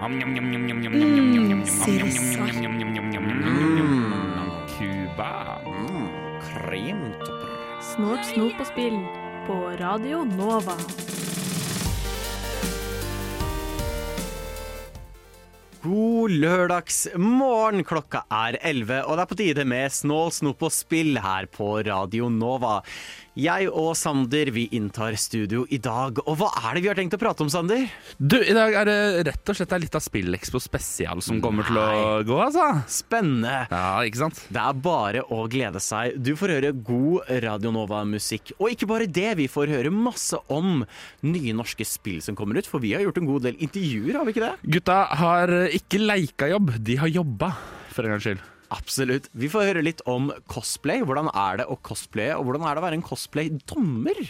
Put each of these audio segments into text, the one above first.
Mm. Cuba. Kremtopper. Snort, snop og spill på Radio Nova. God lørdagsmorgen. Klokka er 11, og det er på tide med Snål, snop og spill her på Radio Nova. Jeg og Sander vi inntar studio i dag, og hva er det vi har tenkt å prate om, Sander? Du, I dag er det rett og slett en liten Spillekspo spesial som kommer til å gå, altså. Spennende. Ja, ikke sant? Det er bare å glede seg. Du får høre god Radio Nova-musikk. Og ikke bare det, vi får høre masse om nye norske spill som kommer ut, for vi har gjort en god del intervjuer, har vi ikke det? Gutta har ikke leika jobb, de har jobba, for en gangs skyld. Absolutt. Vi får høre litt om cosplay. Hvordan er det å cosplaye, og hvordan er det å være en cosplay-dommer?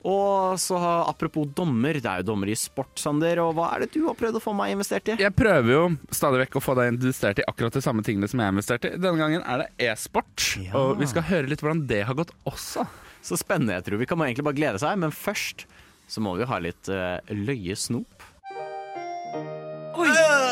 Og så apropos dommer, det er jo dommer i sport, Sander, og hva er det du har prøvd å få meg investert i? Jeg prøver jo stadig vekk å få deg investert i akkurat de samme tingene som jeg har investert i. Denne gangen er det e-sport, Ja. og vi skal høre litt hvordan det har gått også. Så spennende, jeg tror. Vi kan egentlig bare glede seg, men først så må vi ha litt uh, løye snop.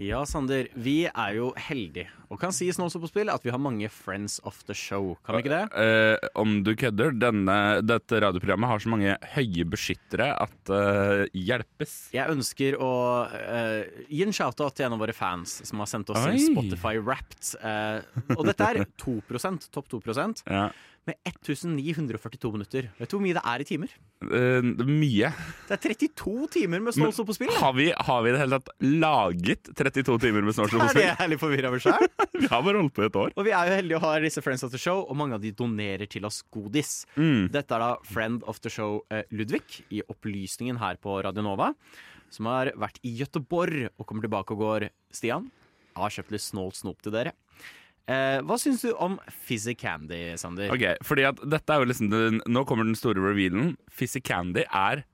Ja, Sander. Vi er jo heldige og kan sies nå også på spill at vi har mange friends of the show. Kan vi ikke det? Eh, om du kødder, denne, dette radioprogrammet har så mange høye beskyttere at eh, hjelpes. Jeg ønsker å eh, gi en shout-out til en av våre fans som har sendt oss Oi. en Spotify Wrapped. eh, og dette er 2% topp 2 Ja. Med 1942 minutter. Vet du hvor mye det er i timer? Uh, mye. Det er 32 timer med Snålså på spill! da. Har vi, har vi i det hele tatt laget 32 timer med Snålså på Er det jeg er litt forvirra over sjøl? Vi har bare holdt på i et år. Og vi er jo heldige å ha disse Friends of the Show, og mange av de donerer til oss godis. Mm. Dette er da Friend of the Show eh, Ludvig i Opplysningen her på Radio Nova, som har vært i Gøteborg og kommer tilbake og går. Stian, jeg har kjøpt litt snålt snop til dere. Eh, hva syns du om Fizzy Candy, Sander? Ok, fordi at dette er jo liksom den, Nå kommer den store revealen. Fizzy Candy er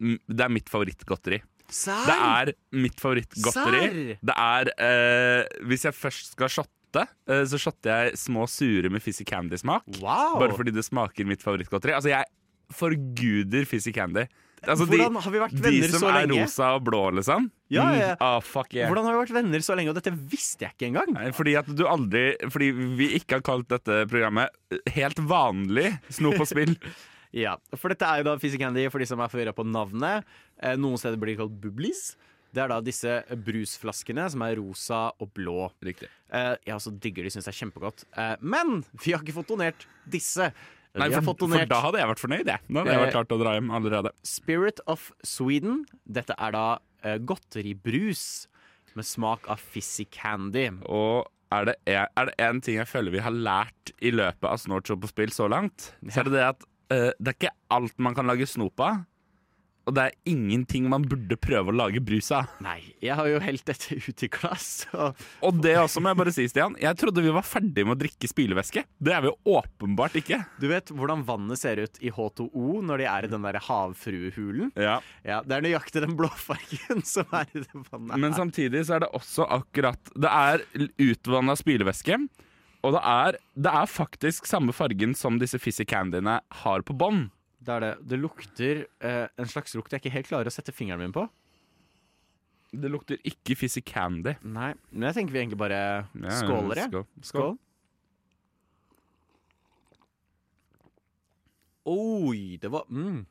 Det er mitt favorittgodteri. Sær? Det er mitt favorittgodteri. Serr? Det er eh, Hvis jeg først skal shotte, eh, så shotter jeg små sure med Fizzy Candy-smak. Wow! Bare fordi det smaker mitt favorittgodteri. Altså, jeg forguder Fizzy Candy. Altså, Hvordan har vi vært de som er lenge? rosa og blå, liksom. Ja, ja, ja. Mm, ah, fuck yeah. Hvordan har vi vært venner så lenge, og dette visste jeg ikke engang? Fordi at du aldri Fordi vi ikke har kalt dette programmet helt vanlig Snop og spill. Ja, for dette er jo da Fizzy Candy for de som er forvirra på navnet. Eh, noen steder blir det kalt bublis. Det er da disse brusflaskene som er rosa og blå. Riktig. Eh, jeg også digger de, syns det er kjempegodt. Eh, men vi har ikke fått donert disse. Nei, for, for da hadde jeg vært fornøyd, jeg. Da hadde jeg Eh, vært klart å dra hjem allerede. Spirit of Sweden. Dette er da uh, godteribrus med smak av fizzy candy. Og er det, en, er det en ting jeg føler vi har lært i løpet av Snortshow på spill så langt, så er det det at uh, det er ikke alt man kan lage snop av. Og det er ingenting man burde prøve å lage brus av. Nei, jeg har jo helt dette ut i glass. Og Og det også må jeg bare si, Stian. Jeg trodde vi var ferdig med å drikke spylevæske. Det er vi jo åpenbart ikke. du vet hvordan vannet ser ut i H2O når de er i den der havfruehulen? Ja. Ja, Det er nøyaktig den blå fargen som er i det vannet. Men samtidig så er det også akkurat Det er utvanna spylevæske. Og det er, det er faktisk samme fargen som disse Fizzy Candyene har på bånn. Det er det. Det lukter eh, en slags lukt jeg ikke helt klarer å sette fingeren min på. Det lukter ikke Fizzy Candy. Nei, men jeg tenker vi egentlig bare Ja, skåler, jeg. skål. Skål. Oi, det var mm.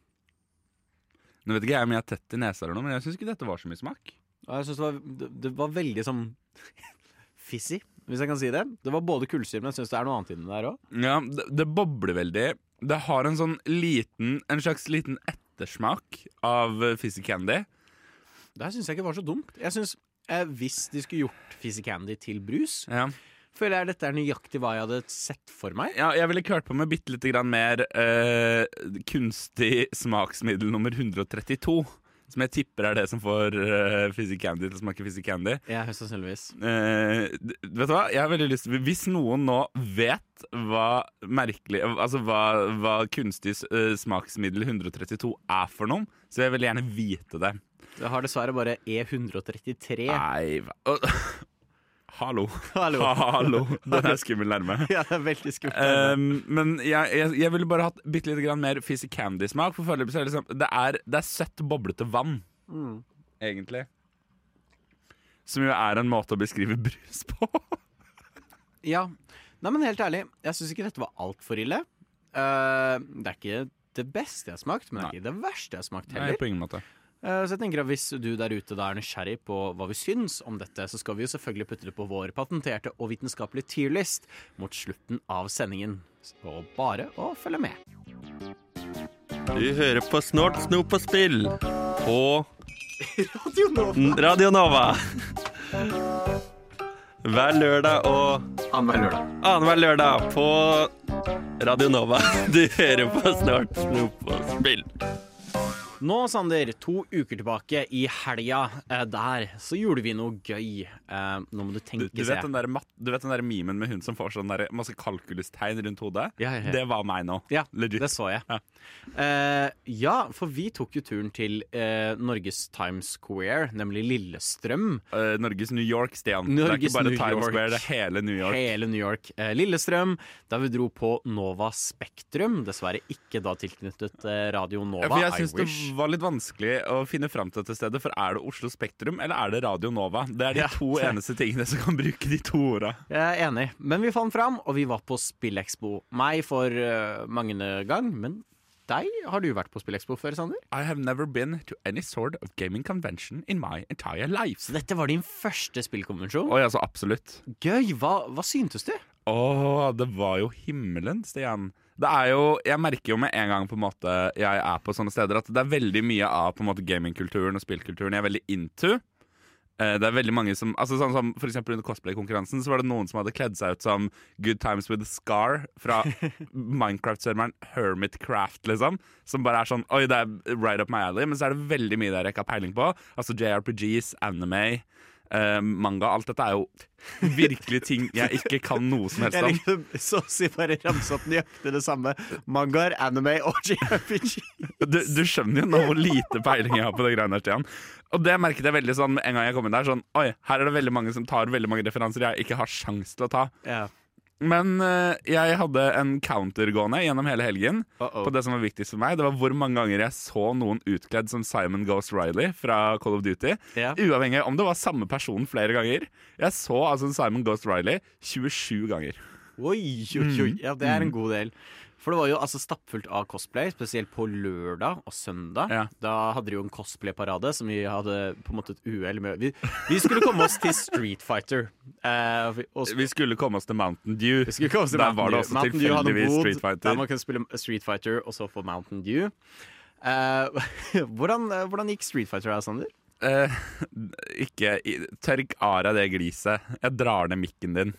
Nå vet ikke jeg om jeg er tett i nesa, eller noe, men jeg syns ikke dette var så mye smak. Ja, Jeg synes det, var, det, det var veldig sånn fizzy, hvis jeg kan si det. Det var både kullsyre, men jeg syns det er noe annet inni der òg. Ja, det, det bobler veldig. Det har en sånn liten En slags liten ettersmak av Fizzy Candy. Det her syns jeg ikke var så dumt. Jeg synes, eh, Hvis de skulle gjort Fizzy Candy til brus, Ja. føler jeg dette er nøyaktig hva jeg hadde sett for meg. ja, jeg ville kørt på med bitte lite grann mer eh, kunstig smaksmiddel nummer 132. Som jeg tipper er det som får uh, Fizzy Candy til å smake Fizzy Candy. Ja, høyst sannsynligvis. Uh, vet du hva? Jeg har veldig lyst til Hvis noen nå vet hva merkelig Altså hva, hva kunstig uh, smaksmiddel 132 er for noen, så vil jeg gjerne vite det. Du har dessverre bare E E133. Nei hva Hallo. Hallo. Hallo. Den er skummel nærme. Ja, det er veldig skummel Um, men jeg, jeg, jeg ville bare hatt bitte litt grann mer Fizzy Candy-smak. For foreløpig er det liksom Det er, det er søtt, boblete vann, Mm. egentlig. Som jo er en måte å beskrive brus på. Ja. Nei, men helt ærlig, jeg syns ikke dette var altfor ille. Uh, det er ikke det beste jeg har smakt, men det er ikke det verste jeg har smakt heller. Nei, på ingen måte. Eh, så jeg tenker at Hvis du der ute da er nysgjerrig på hva vi syns om dette, så skal vi jo selvfølgelig putte det på vår patenterte og vitenskapelige tierlist mot slutten av sendingen. Så bare å følge med. Du hører på Snort, snop og spill på Radio Nova. Hver lørdag og Annenhver lørdag. annenhver lørdag på Radio Nova. Du hører på Snort, snop og spill. Nå, Sander, to uker tilbake i helga, eh, der så gjorde vi noe gøy. Eh, nå må du Du, tenke du, vet den der, mat- du vet den der memen med hun som får sånn der, masse kalkulustegn rundt hodet? Ja, ja, ja. Det var meg nå. Ja, Legit. det så jeg. Ja. Eh, ja, for vi tok jo turen til eh, Norges Times Square, nemlig Lillestrøm. Eh, Norges New York, Stian. det er ikke bare Times Square, det er hele New York. Hele New York. Eh, Lillestrøm, der vi dro på Nova Spektrum. Dessverre ikke da tilknyttet Radio Nova. Ja, for jeg I syns det wish. Var litt vanskelig å finne fram til dette stedet. For er det Oslo Spektrum, eller er det Radio Nova? Det er de Ja. to eneste tingene som kan bruke de to orda. Jeg er enig, men vi fant fram, og vi var på Spillekspo. Meg for uh, mange gang, men deg har du vært på Spillekspo før, Sander? I have never been to any sort of gaming convention in my entire life. Så dette var din første spillkonvensjon? Oi, altså absolutt. Gøy! Hva, hva syntes du? Åh, det var jo himmelen, Stian. Det er jo, Jeg merker jo med en gang på en måte jeg er på sånne steder, at det er veldig mye av på en måte gamingkulturen og spillkulturen jeg er veldig into. Eh, Det er veldig mange som, altså sånn som For eksempel Under cosplay-konkurransen Så var det noen som hadde kledd seg ut som Good Times With Scar fra Minecraft-serveren Hermitcraft, liksom. Som bare er sånn Oi, det er right up my alley. Men så er det veldig mye der jeg ikke har peiling på. Altså JRPGs, anime, eh, manga. Alt dette er jo virkelig ting jeg ikke kan noe som helst Jeg om. liker så å si bare ramse opp nøyaktig det samme. Mangaer, anime og JRPG. Du, du skjønner jo nå hvor lite peiling jeg har på det greiene her, Stian. Og det merket jeg veldig sånn en gang jeg kom inn der. Sånn, Oi, her er det veldig mange som tar veldig mange referanser jeg ikke har sjans til å ta. Ja. Men eh, jeg hadde en counter gående gjennom hele helgen Uh-oh. på det som var viktigst for meg. Det var hvor mange ganger jeg så noen utkledd som Simon Ghost Riley fra Call of Duty. Yeah. Uavhengig om det var samme person flere ganger. Jeg så altså Simon Ghost Riley 27 ganger. Oi, oi, oi. Ja, det er en god del. For det var jo altså stappfullt av cosplay, spesielt på lørdag og søndag. Ja. Da hadde de jo en cosplay-parade som vi hadde på en måte et uhell med. Vi, vi skulle komme oss til Street Fighter. Eh, vi- også, Vi skulle komme oss til Mountain Dew. Vi til Der Mountain var det også Mountain tilfeldigvis bod Street Fighter. Der man kunne spille Street Fighter og så få Mountain Dew. Eh, hvordan, hvordan gikk Street Fighter da, Sander? Eh, ikke Tørk ara det gliset. Jeg drar ned mikken din.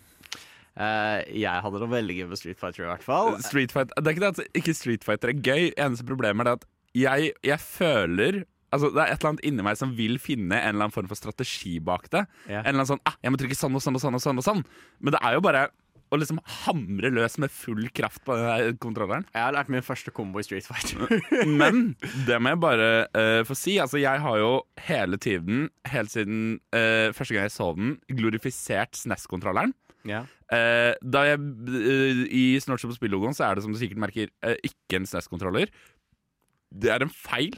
Eh, jeg hadde det veldig gøy med Street Fighter, i hvert fall. Street Fight, det er ikke det at ikke Street Fighter er gøy. Eneste problemet er det at jeg, jeg føler Altså, Det er et eller annet inni meg som vil finne en eller annen form for strategi bak det. Ja. En eller annen sånn, ah, 'Jeg må trykke sånn og sånn og sånn', og sånn og sånn Men det er jo bare å liksom hamre løs med full kraft på den kontrolleren. Jeg har lært min første kombo i Street Fighter. Men det må jeg bare uh, få si. Altså, jeg har jo hele tiden, helt siden uh, første gang jeg så den, glorifisert SNES-kontrolleren. Eh, da jeg, eh, I Snortshop på spillogoen så er det som du sikkert merker eh, ikke en SNES-kontroller. Det er en feil.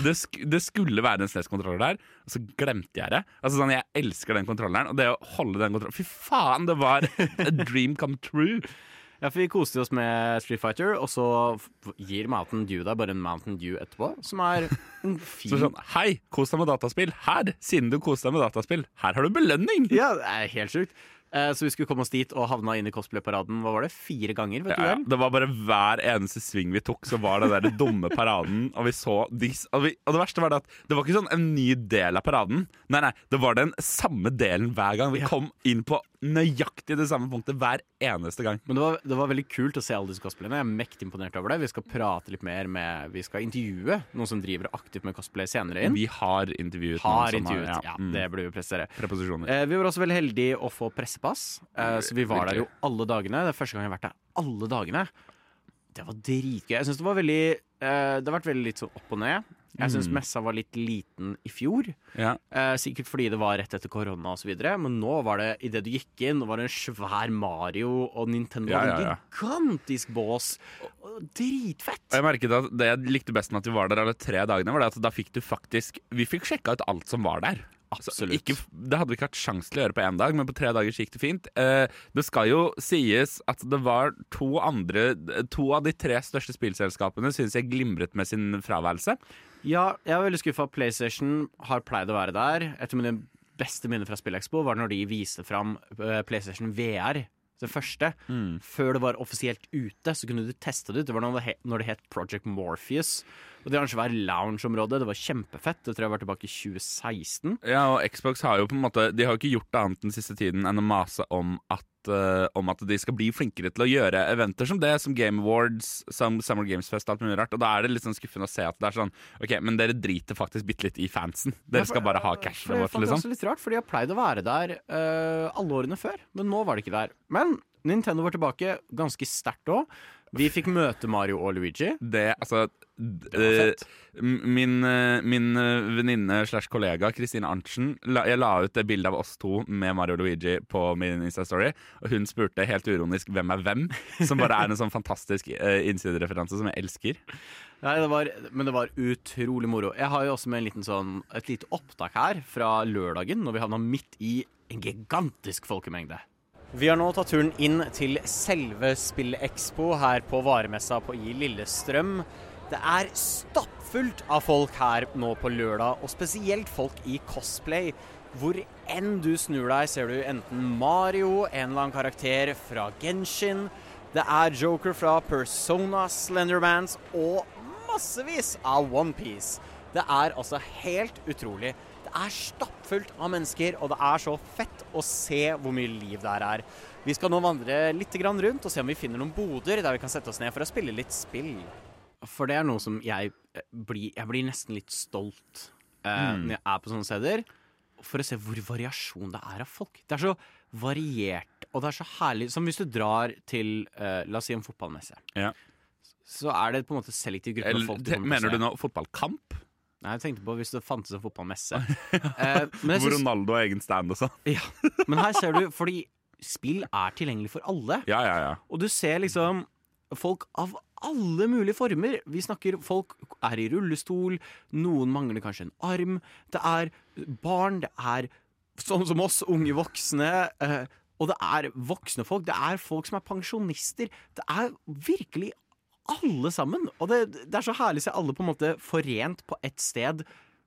Det, sk det skulle være en SNES-kontroller der, og så glemte jeg det. Altså sånn, Jeg elsker den kontrolleren, og det å holde den kontrolleren Fy faen, det var a dream come true! Ja, for Vi koste oss med Street Fighter, og så gir Mountain Dew deg bare en Mountain Dew etterpå, som er en fin Så sånn, Hei, kos deg med dataspill. Her, siden du koste deg med dataspill, her har du belønning! Ja, det er helt sjukt. Eh, så vi skulle komme oss dit og havna inn i cosplay-paraden Hva var det? Fire ganger? vet du Ja, vel? det var bare hver eneste sving vi tok, så var det der den dumme paraden. Og vi så de, og, vi, og det verste var det at det var ikke sånn en ny del av paraden. Nei, nei, det var den samme delen hver gang. Vi kom inn på nøyaktig det samme punktet hver eneste gang. Men det var, det var veldig kult å se alle disse cosplayene. Jeg er mektig imponert over det. Vi skal prate litt mer med Vi skal intervjue noen som driver aktivt med cosplay senere inn. Vi har intervjuet har noen som intervjuet. Ja, mm, det burde vi prestere. Eh, vi var også veldig heldige å få pressepass, eh, så vi var der jo alle dagene. Det er første gang jeg har vært der alle dagene. Det var dritgøy. Jeg synes det var veldig eh, Det har vært veldig litt sånn opp og ned. Jeg syns Mm. messa var litt liten i fjor. Ja. Eh, sikkert fordi det var rett etter korona osv. Men nå var det, idet du gikk inn, var det en svær Mario og Nintendo Ja, ja, ja, en gigantisk bås. Og Dritfett! Og jeg merket at Det jeg likte best med at vi var der alle tre dagene, var det at da fikk du faktisk Vi fikk sjekka ut alt som var der. Absolutt. ikke, det hadde vi ikke hatt sjanse til å gjøre på én dag, men på tre dager gikk det fint. Eh, det skal jo sies at det var to andre To av de tre største spillselskapene syns jeg glimret med sin fraværelse. Ja, jeg var veldig skuffa. PlayStation har pleid å være der. Et av mine beste minner fra SpillExpo var når de viste fram eh, PlayStation VR. Det første. Før det var offisielt ute, så kunne du teste det ut. Det var når det het Project Morpheus. Og Det var en svær lounge-område. Det var kjempefett. Det tror jeg var tilbake i 2016. Ja, og Xbox har jo på en måte De har jo ikke gjort annet den siste tiden enn å mase om at, uh, om at de skal bli flinkere til å gjøre eventer som det, som Game Awards, som Summer Games Fest, alt mulig rart. Og da er det litt sånn skuffende å se at det er sånn OK, men dere driter faktisk bitte litt i fansen. Dere skal bare ha jeg vårt, liksom. det er også litt rart, for de har pleid å være der uh, alle årene før. Men nå var det ikke der. Men Nintendo var tilbake ganske sterkt òg. Vi fikk møte Mario og Luigi. Det, altså Eh, Min, eh, min eh, venninne slash kollega Kristine Arntzen Jeg la ut det bildet av oss to med Mario Luigi på min Insta-story, og hun spurte helt uronisk 'Hvem er hvem?' Som bare er en sånn fantastisk uh, innsidereferanse som jeg elsker. Nei, det var, men det var utrolig moro. Jeg har jo også med en liten sånn, et lite opptak her fra lørdagen, når vi havna midt i en gigantisk folkemengde. Vi har nå tatt turen inn til selve Spillekspo her på varemessa på i Lillestrøm. Det er stappfullt av folk her nå på lørdag, og spesielt folk i cosplay. Hvor enn du snur deg, ser du enten Mario, en eller annen karakter fra Genshin, det er Joker fra Persona, Slendermans og massevis av OnePiece. Det er altså helt utrolig. Det er stappfullt av mennesker, og det er så fett å se hvor mye liv det her er. Vi skal nå vandre litt rundt og se om vi finner noen boder der vi kan sette oss ned for å spille litt spill. For det er noe som jeg eh, blir Jeg blir nesten litt stolt eh, når jeg er på sånne steder. For å se hvor variasjon det er av folk. Det er så variert, og det er så herlig. Som hvis du drar til, eh, la oss si en fotballmesse. Ja. Så er det på en måte selektiv gruppe av folk. å mener du nå fotballkamp? Nei, jeg tenkte på hvis det fantes en fotballmesse. eh, Hvor synes, Ronaldo har egen stand og sånn? ja. men her ser du, fordi spill er tilgjengelig for alle. Ja, ja, ja. Og du ser liksom folk av alle mulige former. Vi snakker folk er i rullestol, noen mangler kanskje en arm. Det er barn, det er sånn som oss, unge voksne. Eh, og det er voksne folk. Det er folk som er pensjonister. Det er virkelig alle sammen. Og det, det er så herlig å se alle på en måte forent på ett sted.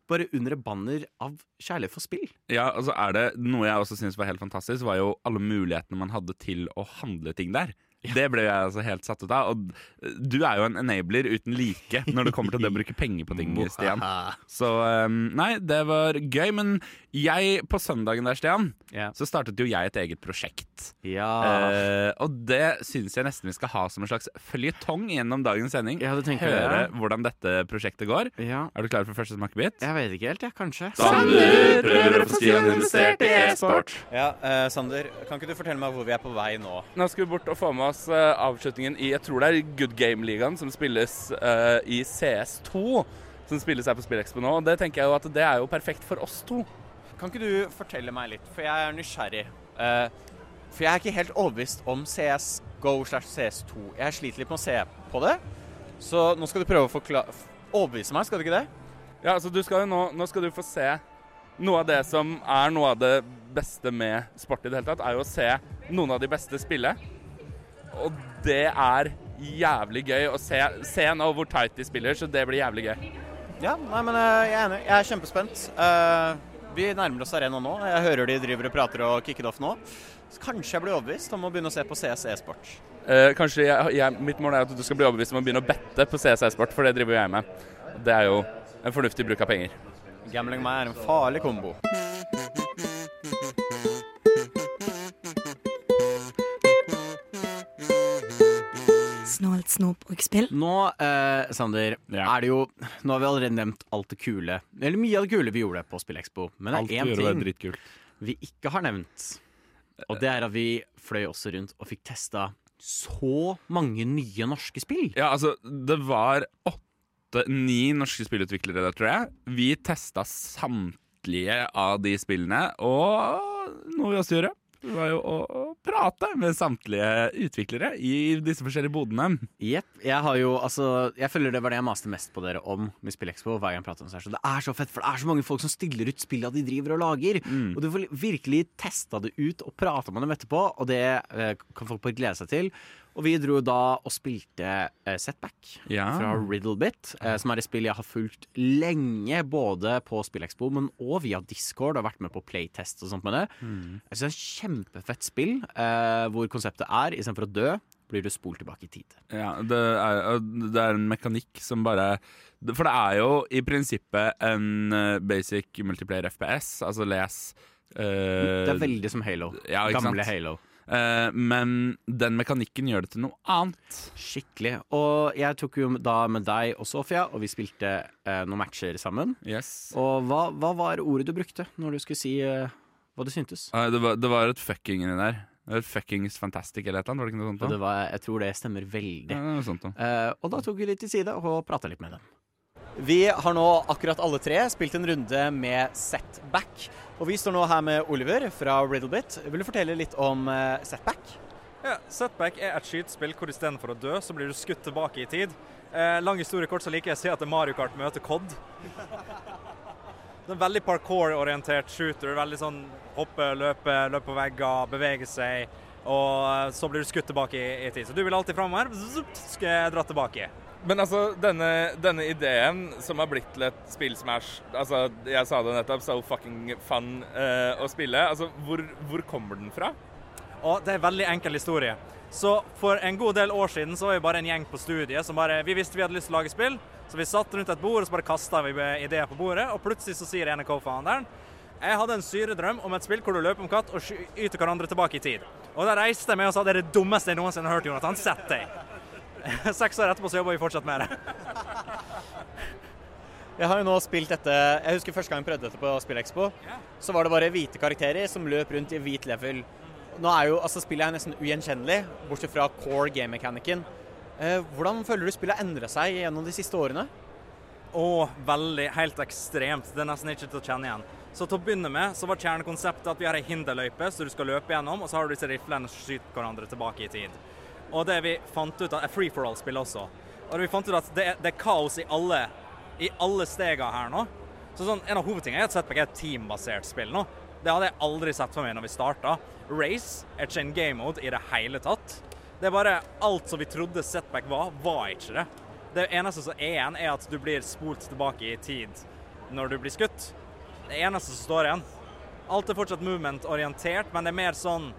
Bare under et banner av kjærlighet for spill. Ja, altså er det Noe jeg også syns var helt fantastisk, var jo alle mulighetene man hadde til å handle ting der. Det ble jeg altså helt satt ut av. Og du er jo en enabler uten like når det kommer til det å bruke penger på ting, Stian. Så um, nei, det var gøy. Men jeg, på søndagen der, Stian, yeah. så startet jo jeg et eget prosjekt. Ja. Eh, og det syns jeg nesten vi skal ha som en slags føljetong gjennom dagens sending. Ja, det Høre jeg. hvordan dette prosjektet går. ja. Er du klar for første smakebit? Jeg vet ikke helt, jeg, kanskje. Sander prøver å få Stian investert i e-sport. Ja, uh, Sander, kan ikke du fortelle meg hvor vi er på vei nå? Nå skal vi bort og få med oss eh, avslutningen i jeg tror det er Good Game-ligaen, som spilles uh, i CS2. Som spilles her på SpillExpo nå. Og det tenker jeg jo at det er jo perfekt for oss to. Kan ikke du fortelle meg litt, for jeg er nysgjerrig. Uh, for jeg er ikke helt overbevist om CS GO slash CS2. Jeg sliter litt med å se på det. Så nå skal du prøve å overbevise meg, skal du ikke det? Ja, altså du skal jo nå, nå skal du få se noe av det som er noe av det beste med sport i det hele tatt, er jo å se noen av de beste spille. Og det er jævlig gøy å se, se nå hvor tight de spiller, så det blir jævlig gøy. Ja, nei, men eh, jeg er enig. Jeg er kjempespent. Eh, vi nærmer oss arena nå. Jeg hører de driver og prater og kicker off nå. Så kanskje jeg blir overbevist om å begynne å se på CS e-sport. Eh, kanskje jeg, jeg, Mitt mål er at du skal bli overbevist om å begynne å bette på CS e-sport, for det driver jeg med. Det er jo en fornuftig bruk av penger. Gambling meg er en farlig kombo. Snålt snop og spill. Nå, eh, Sander, Ja. er det jo Nå har vi allerede nevnt alt det kule, eller mye av det kule vi gjorde på Spillekspo. Men det er én ting vi ikke har nevnt. Og det er at vi fløy også rundt og fikk testa så mange nye norske spill. Ja, altså, det var åtte-ni norske spillutviklere der, tror jeg. Vi testa samtlige av de spillene, og noe vi også gjorde, det var jo å, å prate med samtlige utviklere i disse forskjellige bodene. Jepp. Jeg har jo, altså Jeg føler det var det jeg maste mest på dere om med Spillekspo. Hver gang jeg prater om det, så det er så fett, for det er så mange folk som stiller ut spilla de driver og lager. Og du får virkelig testa det ut og prata med dem etterpå, og det eh, kan folk bare glede seg til. Og vi dro da og spilte eh, Setback Ja. fra Riddlebit, eh, som er et spill jeg har fulgt lenge, både på SpillExpo, men òg via Discord, og vært med på playtest og sånt med det. Jeg synes det er et kjempefett spill, eh, hvor konseptet er istedenfor å dø, blir du spolt tilbake i tid. Ja, det er, det er en mekanikk som bare For det er jo i prinsippet en eh, basic multiplayer FPS, altså les uh, Det er veldig som Halo. ja, Gamle sant? Halo. Eh, men den mekanikken gjør det til noe annet. Skikkelig. Og jeg tok jo da med deg og Sofia, og vi spilte eh, noen matcher sammen. Yes. Og hva, hva var ordet du brukte når du skulle si eh, hva du syntes? Det, var, det var et fucking inni der. Fuckings fantastic eller et eller annet, var det ikke noe sånt? Da? det var, jeg tror det stemmer veldig. Ja, det sånt da. Eh, og da tok vi litt til side og prata litt med dem. Vi har nå akkurat alle tre spilt en runde med Setback. Og vi står nå her med Oliver fra Riddlebit. Vil du fortelle litt om eh, Setback? Ja, Setback er et skytespill hvor istedenfor å dø, så blir du skutt tilbake i tid. Eh, lang historie kort, så liker jeg å si at det er Mario Kart møter COD. Det er en veldig parkour-orientert shooter. Veldig sånn hoppe, løpe, løpe på vegger, bevege seg. Og eh, så blir du skutt tilbake i, i tid. Så du vil alltid framover, dra tilbake. Men altså, denne, denne ideen som har blitt til et spill som Altså, jeg sa det nettopp, so fucking fun uh, å spille. Altså, hvor, hvor kommer den fra? Og det er en veldig enkel historie. Så for en god del år siden så var vi bare en gjeng på studiet som bare Vi visste vi hadde lyst til å lage spill, så vi satt rundt et bord og så bare kasta vi ideer på bordet, og plutselig så sier ene co-founderen jeg hadde en syredrøm om et spill hvor du løper om katt og yter hverandre tilbake i tid. Og da reiste jeg meg og sa det er det dummeste jeg noensinne har hørt, Jonathan. Sett deg. Seks år etterpå så jobber vi fortsatt med det. Jeg har jo nå spilt dette Jeg husker første gang jeg prøvde dette på SpillExpo. Så var det bare hvite karakterer som løp rundt i hvit level. Nå er jo altså spillet er nesten ugjenkjennelig, bortsett fra core game mechanicen. Eh, hvordan føler du spillet har endra seg gjennom de siste årene? Og veldig, helt ekstremt. Det er nesten ikke til å kjenne igjen. Så til å begynne med så var kjernekonseptet at vi har ei hinderløype så du skal løpe gjennom, og så har du disse riflene som skyter hverandre tilbake i tid. Og det vi fant ut av, free for all-spill også. Og vi fant ut at det er, det er kaos i alle, i alle stegene her nå. Så sånn, En av hovedtingene er at Setback er et teambasert spill nå. Det hadde jeg aldri sett for meg når vi starta. Race er ikke en game mode i det hele tatt. Det er bare alt som vi trodde Setback var, var ikke det. Det eneste som er igjen, er at du blir spolt tilbake i tid når du blir skutt. Det eneste som står igjen. Alt er fortsatt movement-orientert, men det er mer sånn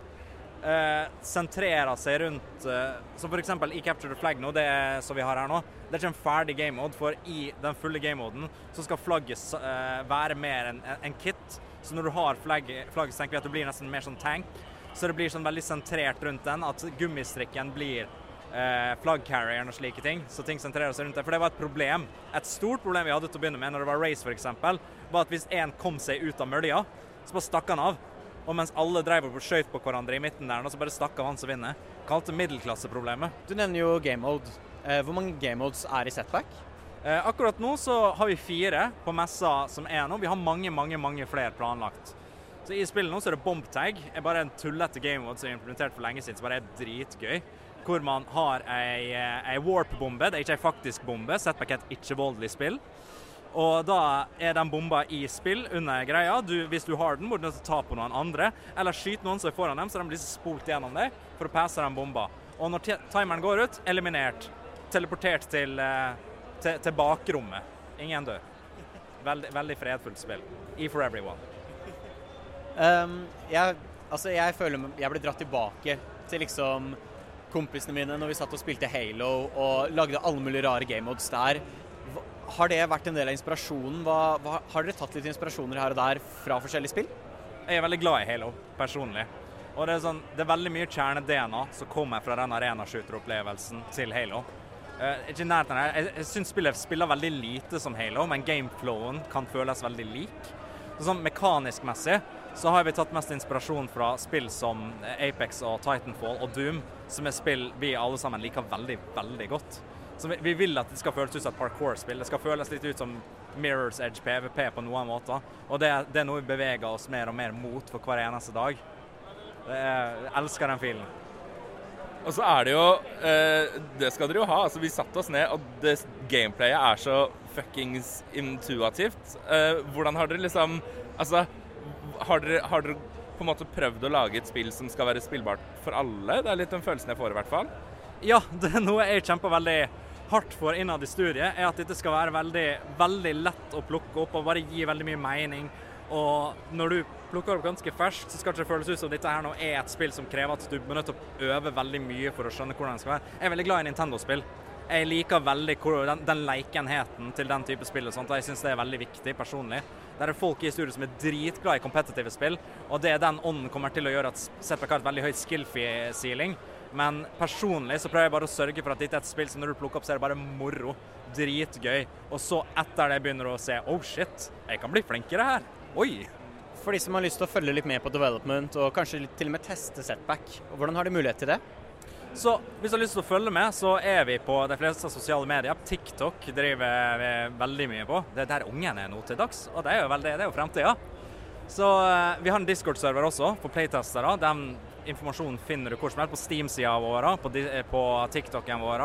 eh, Sentrerer seg rundt eh, Som f.eks. i Capture the Flag nå, det er, som vi har her nå. Det er ikke en ferdig game mode, for i den fulle game moden så skal flagget eh, være mer en, en kit. Så når du har flagget, flagget, så tenker vi at du blir nesten mer sånn tank. Så det blir sånn veldig sentrert rundt den, at gummistrikken blir eh, flaggcarrieren og slike ting. Så ting sentrerer seg rundt det. For det var et problem. Et stort problem vi hadde til å begynne med når det var race, f.eks., var at hvis en kom seg ut av mølja, så bare stakk han av. Og mens alle drev og skjøt på hverandre i midten der, og så bare stakk av han som vinner. Kalte middelklasseproblemet. Du nevner jo game mode. Eh, hvor mange game modes er i Setback? Eh, akkurat nå så har vi fire på messa som er nå. Vi har mange, mange, mange flere planlagt. Så I spillet nå så er det bomb tag. er bare en tullete gamemode som er implementert for lenge siden, som bare er dritgøy. Hvor man har ei, eh, ei warp-bombe. Det er ikke ei faktisk bombe. Setback er et ikke-voldelig spill. Og da er den bomba i spill under greia. Du, hvis du har den, må du ta på noen andre. Eller skyte noen som er foran dem, så de blir spolt gjennom deg for å passe den bomba. Og når timeren går ut, eliminert. Teleportert til, eh, til, til bakrommet. Ingen dør. Veldig, veldig fredfullt spill. E for everyone. Um, jeg Altså, jeg føler jeg ble dratt tilbake til liksom kompisene mine når vi satt og spilte Halo og lagde alle mulige rare game modes der. Har det vært en del av inspirasjonen? Hva, hva, har dere tatt litt inspirasjoner her og der fra forskjellige spill? Jeg er veldig glad i Halo, personlig. Og det er, sånn, det er veldig mye kjerne-DNA som kommer fra den arenashooter-opplevelsen til Halo. Av. Jeg, jeg syns spillet spiller veldig lite som Halo, men gameflowen kan føles veldig lik. Sånn Mekanisk-messig så har vi tatt mest inspirasjon fra spill som Apex og Titanfall og Doom, som er spill vi alle sammen liker veldig, veldig godt. Så vi, vi vil at det skal føles ut som et parkour-spill. Det skal føles litt ut som Mirrors Edge PVP på noen måter. Og det, det er noe vi beveger oss mer og mer mot for hver eneste dag. Det er, jeg elsker den filen. Og så er det jo eh, Det skal dere jo ha. Altså, vi satte oss ned, og det gameplayet er så fuckings intuitivt. Eh, hvordan har dere liksom Altså, har dere, har dere på en måte prøvd å lage et spill som skal være spillbart for alle? Det er litt den følelsen jeg får, i hvert fall. Ja, det er noe jeg kjemper veldig hardt for innad i studiet, er at dette skal være veldig, veldig lett å plukke opp og bare gi veldig mye mening. Og når du plukker opp ganske ferskt, så skal det ikke føles ut som dette her nå er et spill som krever at du er nødt til å øve veldig mye for å skjønne hvordan det skal være. Jeg er veldig glad i Nintendo-spill. Jeg liker veldig den, den leikenheten til den type spill og sånt, og jeg syns det er veldig viktig personlig. Det er folk i studio som er dritglad i kompetitive spill, og det er den ånden kommer til å gjøre at ZPK har et veldig høyt skill-ceiling. Men personlig så prøver jeg bare å sørge for at dette er et spill som når du plukker opp, så er det bare moro. Dritgøy. Og så etter det begynner du å se oh shit, jeg kan bli flinkere her. Oi. For de som har lyst til å følge litt med på development og kanskje til og med teste setback, hvordan har de mulighet til det? Så hvis du har lyst til å følge med, så er vi på de fleste sosiale medier. TikTok driver vi veldig mye på. Det er der ungene er nå til dags, og det er jo, veldig, det er jo fremtida. Så eh, vi har en Discord-server også for playtestere. Den informasjonen finner du hvor som helst på Steam-sida vår, på, på TikTok-en vår,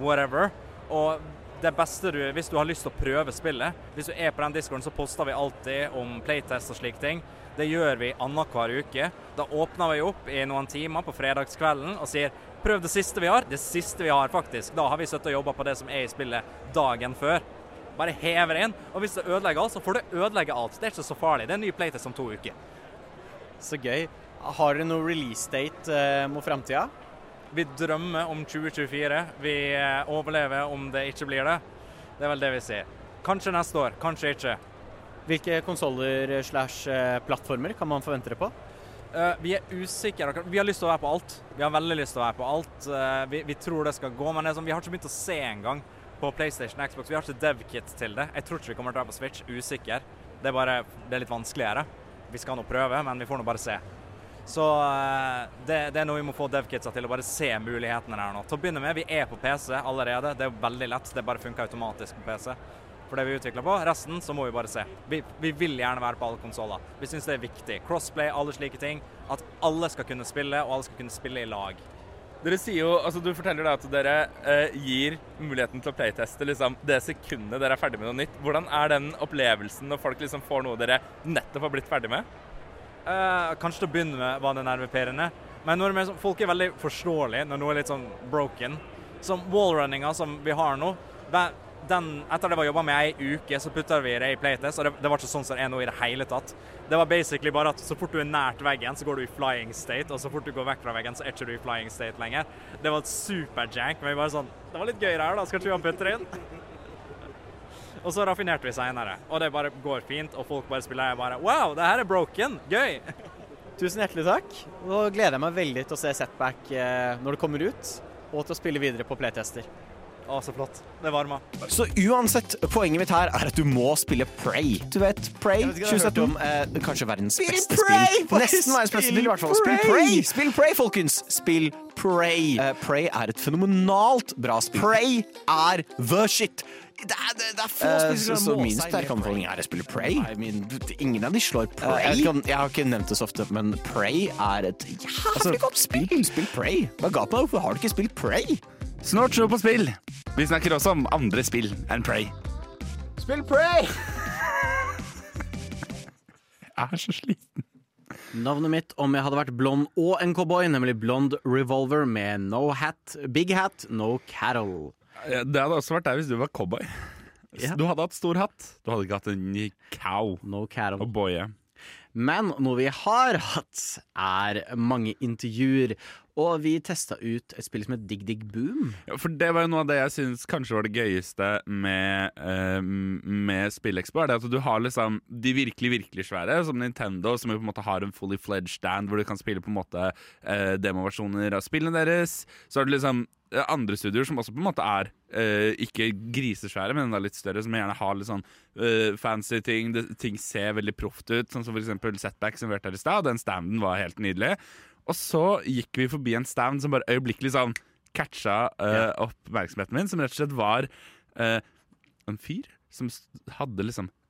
whatever. Og det beste du, hvis du har lyst til å prøve spillet, hvis du er på den discorden, så poster vi alltid om playtest og slike ting. Det gjør vi annenhver uke. Da åpner vi opp i noen timer på fredagskvelden og sier prøv det siste vi har. Det siste vi har, faktisk. Da har vi sittet og jobba på det som er i spillet dagen før. Bare hever inn. Og hvis det ødelegger alt, så får det ødelegge alt. Det er ikke så farlig. Det er en ny playtest om to uker. Så gøy. Har dere noe release date eh, mot framtida? Vi drømmer om 2024. Vi eh, overlever om det ikke blir det. Det er vel det vi sier. Kanskje neste år, kanskje ikke. Hvilke konsoller slash eh, plattformer kan man forvente det på? Uh, vi er usikre. Vi har lyst til å være på alt. Vi har veldig lyst til å være på alt. Uh, vi, vi tror det skal gå, men det sånn, vi har ikke begynt å se engang på PlayStation og Xbox. Vi har ikke dev-kit til det. Jeg tror ikke vi kommer til å være på Switch. Usikker. Det er bare det er litt vanskeligere. Vi skal nå prøve, men vi får nå bare se. Så eh, det, det er noe vi må få dev-kidsa til å bare se mulighetene der nå. Til å begynne med, vi er på PC allerede. Det er veldig lett. Det bare funker automatisk på PC. For det vi utvikler på. Resten så må vi bare se. Vi, vi vil gjerne være på alle konsoller. Vi syns det er viktig. Crossplay, alle slike ting. At alle skal kunne spille, og alle skal kunne spille i lag. Dere sier jo, altså Du forteller da at dere eh, gir muligheten til å playteste liksom, det sekundet dere er ferdig med noe nytt. Hvordan er den opplevelsen når folk liksom får noe dere nettopp har blitt ferdig med? Eh, kanskje til å begynne med var det nervepirrende. Men når er sånn- folk er veldig forståelige når noe er litt sånn broken. Som wallrunninga som vi har nå. den- Den, etter det var jobba med ei uke, så putta vi det i playtest, og det, det var ikke sånn som det er nå i det hele tatt. Det var basically bare at så fort du er nært veggen, så går du i flying state, og så fort du går vekk fra veggen, så er ikke du i flying state lenger. Det var superjank, men vi bare sånn Det var litt gøy det her, da. Skal ikke vi ha putter inn? Og så raffinerte vi seinere, og det bare går fint, og folk bare spiller jeg bare Wow, det her er broken! Gøy! Tusen hjertelig takk. Nå gleder jeg meg veldig til å se Setback eh, når det kommer ut, og til å spille videre på playtester. Å, så flott. Det varma. Så uansett, poenget mitt her er at du må spille Prey. Du vet, Prey Jeg om du har hørt 2017. om, Eh, kanskje verdens Spill beste Prey! spill. Nesten verdens beste spill i hvert fall. Spill! Prey! Spill Prey, folkens! Spill Prey. Eh, Prey er et fenomenalt bra spill. Prey er the shit. Det er, det, det er få Eh, spill så- som så min sterke anbefaling er å spille Prey. I mean, ingen av de slår Eh, Prey. jeg vet ikke om- jeg har ikke nevnt det så ofte, men Prey er et jævlig godt spill. Spill Prey. Hva er galt med deg? Hvorfor har du ikke spilt Prey? Snart show på spill. Vi snakker også om andre spill enn Prey. Spill Prey! Jeg er så sliten. Navnet mitt om jeg hadde vært blond og en cowboy, nemlig Blond Revolver med no hat, big hat, no cattle. Det hadde også vært deg hvis du var cowboy. Ja. Du hadde hatt stor hatt. Du hadde ikke hatt en cow No og boye. Men noe vi har hatt, er mange intervjuer. Og vi testa ut et spill som het Dig Dig Boom. Ja, for det var jo noe av det jeg syns kanskje var det gøyeste med, uh, med SpillExpo. Er det at du har liksom de virkelig, virkelig svære, som Nintendo, som jo på en måte har en fully fledged stand hvor du kan spille på en måte uh, demoversjoner av spillene deres. Så har du liksom andre studioer som også på en måte er uh, ikke grisesvære, men enda litt større, som gjerne har litt sånn uh, fancy ting. Det, ting ser veldig proft ut, sånn som eksempel Setback, som vi hørte her i stad. Den standen var helt nydelig. Og så gikk vi forbi en stand som bare øyeblikkelig sånn catcha eh, oppmerksomheten min, som rett og slett var eh, en fyr som hadde liksom eh,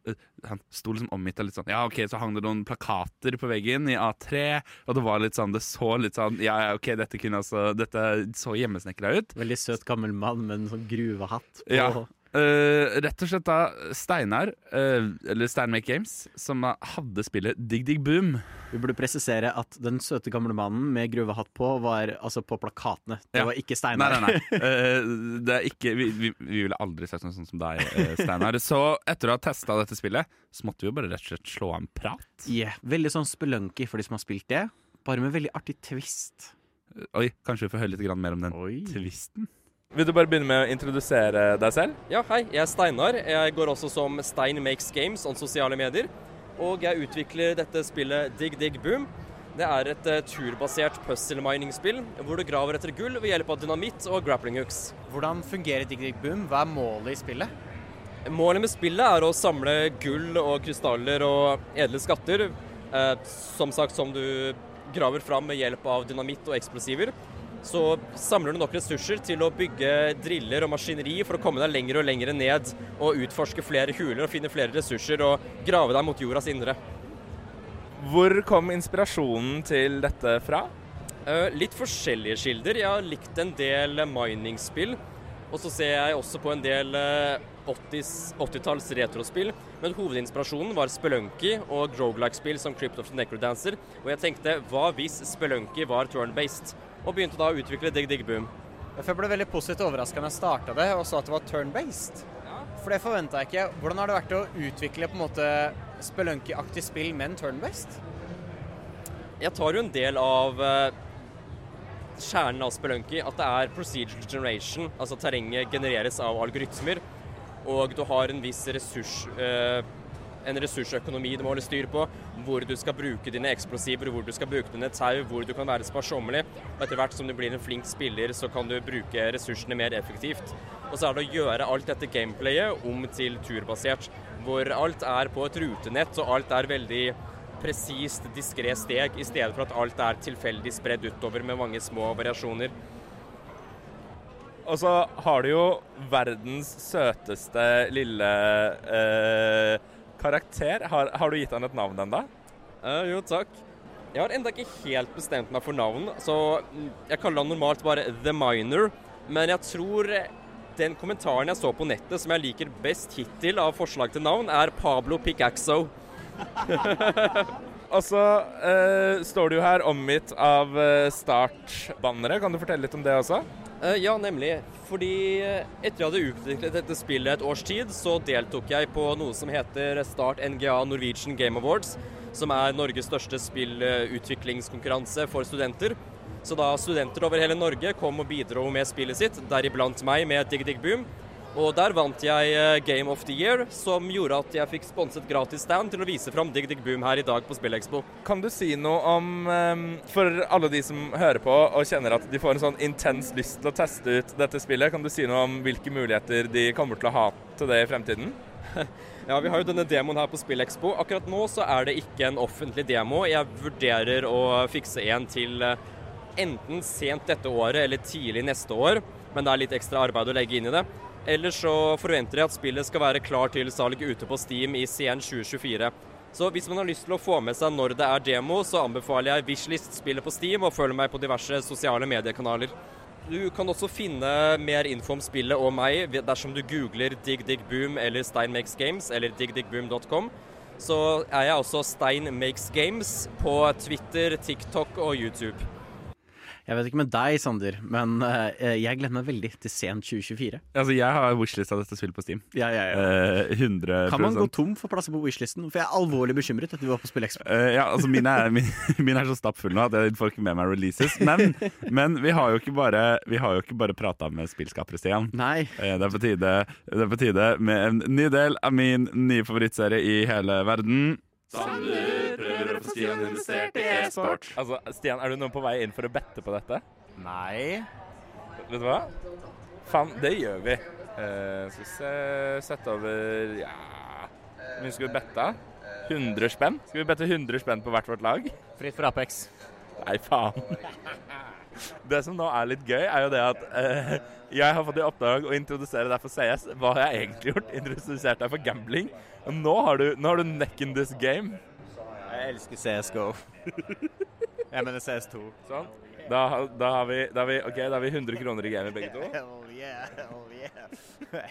han sto liksom omgitt av litt sånn Ja, OK, så hang det noen plakater på veggen i A3, og det var litt sånn Det så litt sånn Ja, ja, OK, dette kunne altså Dette så hjemmesnekra ut. Veldig søt gammel mann med en sånn gruvehatt. på. Ja. Eh, rett og slett da Steinar, uh, eller Steinmake Games, som hadde spillet Dig Dig Boom. Vi burde presisere at den søte gamle mannen med gruvehatt på var altså på plakatene. Det Ja. var ikke Steinar. nei, nei. Eh, det er ikke, vi, vi, vi ville aldri sett noe sånt som deg, Steinar. Så etter å ha testa dette spillet, så måtte vi jo bare rett og slett slå av en prat. Yeah, veldig sånn spelunky for de som har spilt det, bare med veldig artig twist. Oi, kanskje vi får høre litt mer om den Oi. twisten? Vil du bare begynne med å introdusere deg selv? Ja, hei. Jeg er Steinar. Jeg går også som Stein Makes Games on sosiale medier. Og jeg utvikler dette spillet Dig Dig Boom. Det er et eh, turbasert puzzle mining-spill hvor du graver etter gull ved hjelp av dynamitt og grappling hooks. Hvordan fungerer Dig Dig Boom? Hva er målet i spillet? Målet med spillet er å samle gull og krystaller og edle skatter. Eh, som sagt, som du graver fram med hjelp av dynamitt og eksplosiver. Så samler du nok ressurser til å bygge driller og maskineri for å komme deg lenger og lenger ned og utforske flere huler og finne flere ressurser og grave deg mot jordas indre. Hvor kom inspirasjonen til dette fra? Eh, litt forskjellige kilder. Jeg har likt en del mining-spill. Og så ser jeg også på en del eh, 80s 80-talls retrospill. Men hovedinspirasjonen var Spelunky og Drogelike-spill som Crypt of the Necrodancer. Og jeg tenkte hva hvis Spelunky var turn-based? Og begynte da å utvikle Dig Dig Boom. Jeg ble veldig positivt overraska da jeg starta det og så at det var turn-based. For det forventa jeg ikke. Hvordan har det vært å utvikle på en måte spelunky-aktig spill, men turn-based? Jeg tar jo en del av eh, kjernen av Spelunky, at det er procedural generation. Altså terrenget genereres av algoritmer, og du har en viss ressurs... eh, en ressursøkonomi du må holde styr på, hvor du skal bruke dine eksplosiver, hvor du skal bruke dine tau, hvor du kan være sparsommelig. Og etter hvert som du blir en flink spiller, så kan du bruke ressursene mer effektivt. Og så er det å gjøre alt dette gameplayet om til turbasert, hvor alt er på et rutenett, og alt er veldig presist, diskré steg, i stedet for at alt er tilfeldig spredd utover med mange små variasjoner. Og så har du jo verdens søteste lille eh, karakter. Har, har du gitt han et navn ennå? Uh, jo, takk. Jeg har enda ikke helt bestemt meg for navn, så jeg kaller han normalt bare The Minor. Men jeg tror den kommentaren jeg så på nettet som jeg liker best hittil av forslag til navn, er Pablo Picaxo. Og så uh, står du jo her omgitt av eh, startbannere. Kan du fortelle litt om det også? Eh, ja, nemlig. Fordi eh, etter jeg hadde utviklet dette spillet et års tid, så deltok jeg på noe som heter Start NGA Norwegian Game Awards, som er Norges største spillutviklingskonkurranse for studenter. Så da studenter over hele Norge kom og bidro med spillet sitt, deriblant meg med Dig Dig Boom. Og der vant jeg eh, Game of the Year, som gjorde at jeg fikk sponset gratis stand til å vise fram Dig Dig Boom her i dag på Spillekspo. Kan du si noe om eh, For alle de som hører på og kjenner at de får en sånn intens lyst til å teste ut dette spillet, kan du si noe om hvilke muligheter de kommer til å ha til det i fremtiden? Ja, vi har jo denne demoen her på Spillekspo. Akkurat nå så er det ikke en offentlig demo. Jeg vurderer å fikse en til eh, enten sent dette året eller tidlig neste år, men det er litt ekstra arbeid å legge inn i det. Ellers så forventer jeg at spillet skal være klar til salg ute på Steam i CN 2024. Så hvis man har lyst til å få med seg når det er demo, så anbefaler jeg Wishlist-spillet på Steam, og følg meg på diverse sosiale mediekanaler. Du kan også finne mer info om spillet og meg dersom du googler Dig Dig Boom eller Stein Makes Games eller digdigboom.com. Så er jeg også Stein Makes Games på Twitter, TikTok og YouTube. Jeg vet ikke med deg, Sander, men uh, jeg gleder meg veldig til sent 2024. Altså, jeg har wishlista dette spillet på Steam. Ja, ja, ja. Uh, 100 Kan man gå tom for plasser på wishlisten? For jeg er alvorlig bekymret etter vi var på SpillExpo. Uh, ja, altså min er, min, min er så stappfull nå at jeg får ikke med meg releases. Men, men vi har jo ikke bare, vi har jo ikke bare prata med spillskapere, Stian. Nei. Eh, det, er på tide, det er på tide med en ny del av min nye favorittserie i hele verden. Sander prøver å få Stian investert i e-sport. Altså, Stian, er du nå på vei inn for å bette på dette? Nei. Vet du hva? Faen, det gjør vi. Uh, skal vi se Sette over Ja Hvor mye skal vi bette? 100 spenn? Skal vi bette 100 spenn på hvert vårt lag? Fritt for Apex. Nei, faen. Det som nå er litt gøy, er jo det at eh, jeg har fått i oppdrag å introdusere deg for CS. Hva har jeg egentlig gjort? Introdusert deg for gambling. Og nå har du, nå har du neck in this game. Jeg elsker CSGO. jeg mener CS2. Sånn. Da, da, har vi, da, har vi, okay, da har vi 100 kroner i gamet begge to. Hell yeah, hell yeah.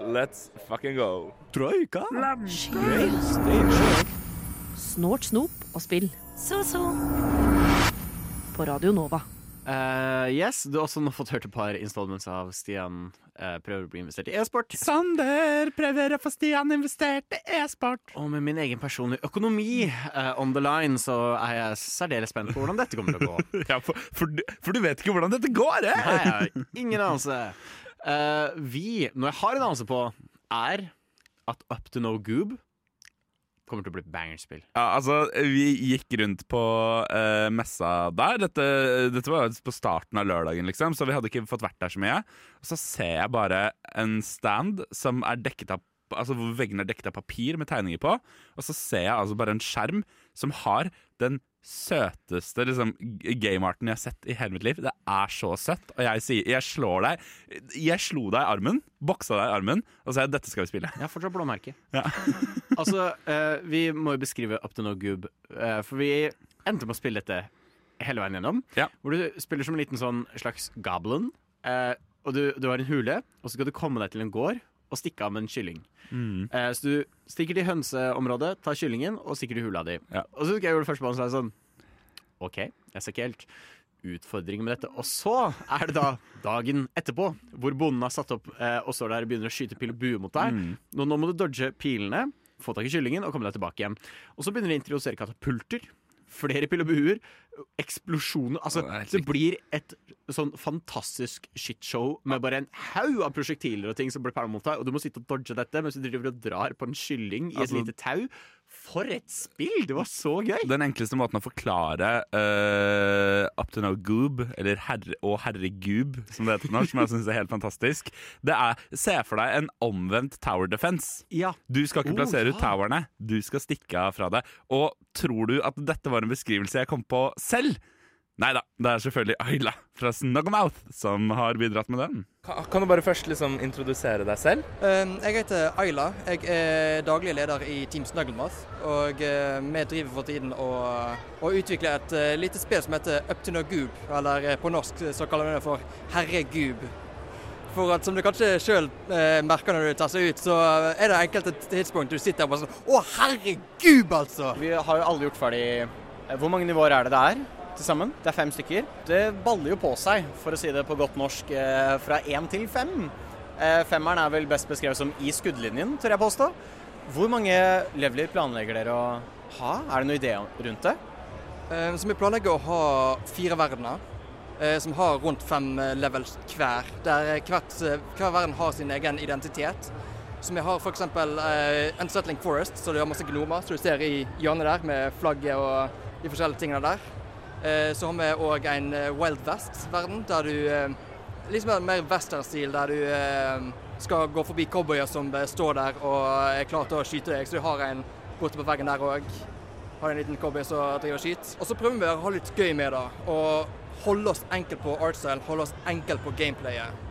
Let's fucking go. Troika. Snort, snop og spill. Så-så. På Radio Nova. Uh, yes, du har også nå fått hørt et par installments av Stian uh, prøver å bli investert i e-sport. Sander prøver å få Stian investert i e-sport. Og med min egen personlige økonomi uh, on the line, så er jeg særdeles spent på hvordan dette kommer til å gå. Ja, for, for, du- for du vet ikke hvordan dette går, eh? Nei, jeg har ingen anelse. Eh, vi, når jeg har en anelse på, er at Up to No Goob kommer til å bli bangerspill. Ja, altså, vi gikk rundt på uh, messa der. Dette, dette var på starten av lørdagen, liksom, så vi hadde ikke fått vært der så mye. Og så ser jeg bare en stand som er dekket av Altså hvor veggene er dekket av papir med tegninger på. Og så ser jeg altså bare en skjerm som har den søteste liksom, gamearten jeg har sett i hele mitt liv. Det er så søtt. Og jeg sier Jeg slår deg Jeg slo deg i armen, boksa deg i armen, og sa dette skal vi spille. Jeg har fortsatt blåmerke. Ja. altså, uh, vi må jo beskrive Up to No Goob, uh, for vi endte med å spille dette hele veien gjennom. Ja. Hvor du spiller som en liten sånn slags goblin, Uh, og du, du har en hule, og så skal du komme deg til en gård og stikke av med en kylling. Mm. Eh, så du stikker til hønseområdet, tar kyllingen og stikker til hula di. Ja. Og så husker jeg gjøre det første gang, så sånn OK, jeg ser ikke helt utfordringen med dette. Og så er det da dagen etterpå, hvor bonden har satt opp eh, og står der og begynner å skyte pil og bue mot deg. Mm. Nå, nå må du dodge pilene, få tak i kyllingen og komme deg tilbake igjen. Og så begynner de å introdusere katapulter. Flere pil og buer. Eksplosjoner. Altså, det blir et sånn fantastisk shitshow med bare en haug av prosjektiler og ting som blir pælma mot deg, og du må sitte og dodge dette mens du driver og drar på en kylling i et Altså- lite tau. For et spill! Det var så gøy! Den enkleste måten å forklare uh, Up to no goob, eller herre, og herregub, som det heter på norsk, som jeg syns er helt fantastisk, det er Se for deg en omvendt tower defense. Ja. Du skal ikke Oh, plassere ja. ut towerne, du skal stikke av fra det. Og tror du at dette var en beskrivelse jeg kom på selv? Nei da, det er selvfølgelig Ayla fra Snugglemouth som har bidratt med den. Kan, du bare først liksom introdusere deg selv? Um, Jeg heter Ayla. Jeg er daglig leder i Team Snugglemouth. Og uh, vi driver for tiden å, å utvikle et uh, lite spill som heter Up to no goob. Eller uh, på norsk så kaller vi det for Herregub. For at som du kanskje sjøl uh, merker når du tar seg ut, så er det enkelte tidspunkt du sitter og bare sånn Å, herregud, altså! Vi har jo alle gjort ferdig eh, Hvor mange nivåer er det det er til sammen? Det er fem stykker. Det baller jo på seg, for å si det på godt norsk, eh, fra én til fem. Eh, Femmeren er vel best beskrevet som i skuddlinjen, tør jeg påstå. Hvor mange leveler planlegger dere å ha? Er det noen idé rundt det? Eh, Så vi planlegger å ha fire verdener som har rundt fem levels hver. Der hvert, hver verden har sin egen identitet. Så vi har f.eks. Uh, Unsettling Forest, så du har masse gnomer som du ser i hjørnet der med flagget og de forskjellige tingene der. Eh, så har vi òg en eh, Wild West-verden, der du eh, liksom en mer western-stil, der du skal gå forbi cowboyer som står der og er klar til å skyte deg. Så du har en borte på veggen der òg har en liten cowboy som driver og skyter. Og så prøver vi å ha litt gøy med det, og holde oss enkelt på artstyle, holde oss enkelt på gameplayet.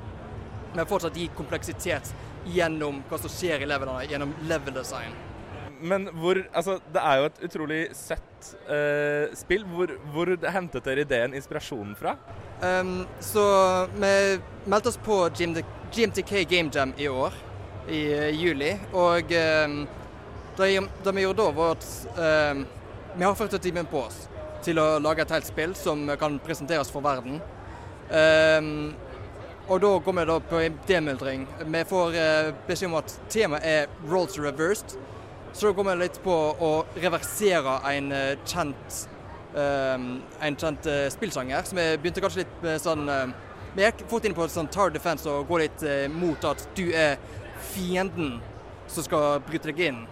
Men fortsatt gi kompleksitet gjennom hva som skjer i levelene, gjennom level design. Men hvor Altså, det er jo et utrolig søtt uh, spill. Hvor, hvor hentet dere ideen, inspirasjonen fra? Um, så vi meldte oss på GMTK Game Jam i år, i uh, juli. Og um, det, det vi gjorde da, var at um, vi har 40 timer på oss til å lage et helt spill som kan presenteres for verden. Ehm, og da går vi da på demyldring. Vi får uh, beskjed om at temaet er roles reversed. Så da går vi litt på å reversere en eh, kjent, ehm, en kjent eh, spillsjanger. Så vi begynte kanskje litt med sånn eh, Vi gikk fort inn på sånn tower defense og går litt eh, mot at du er fienden som skal bryte deg inn.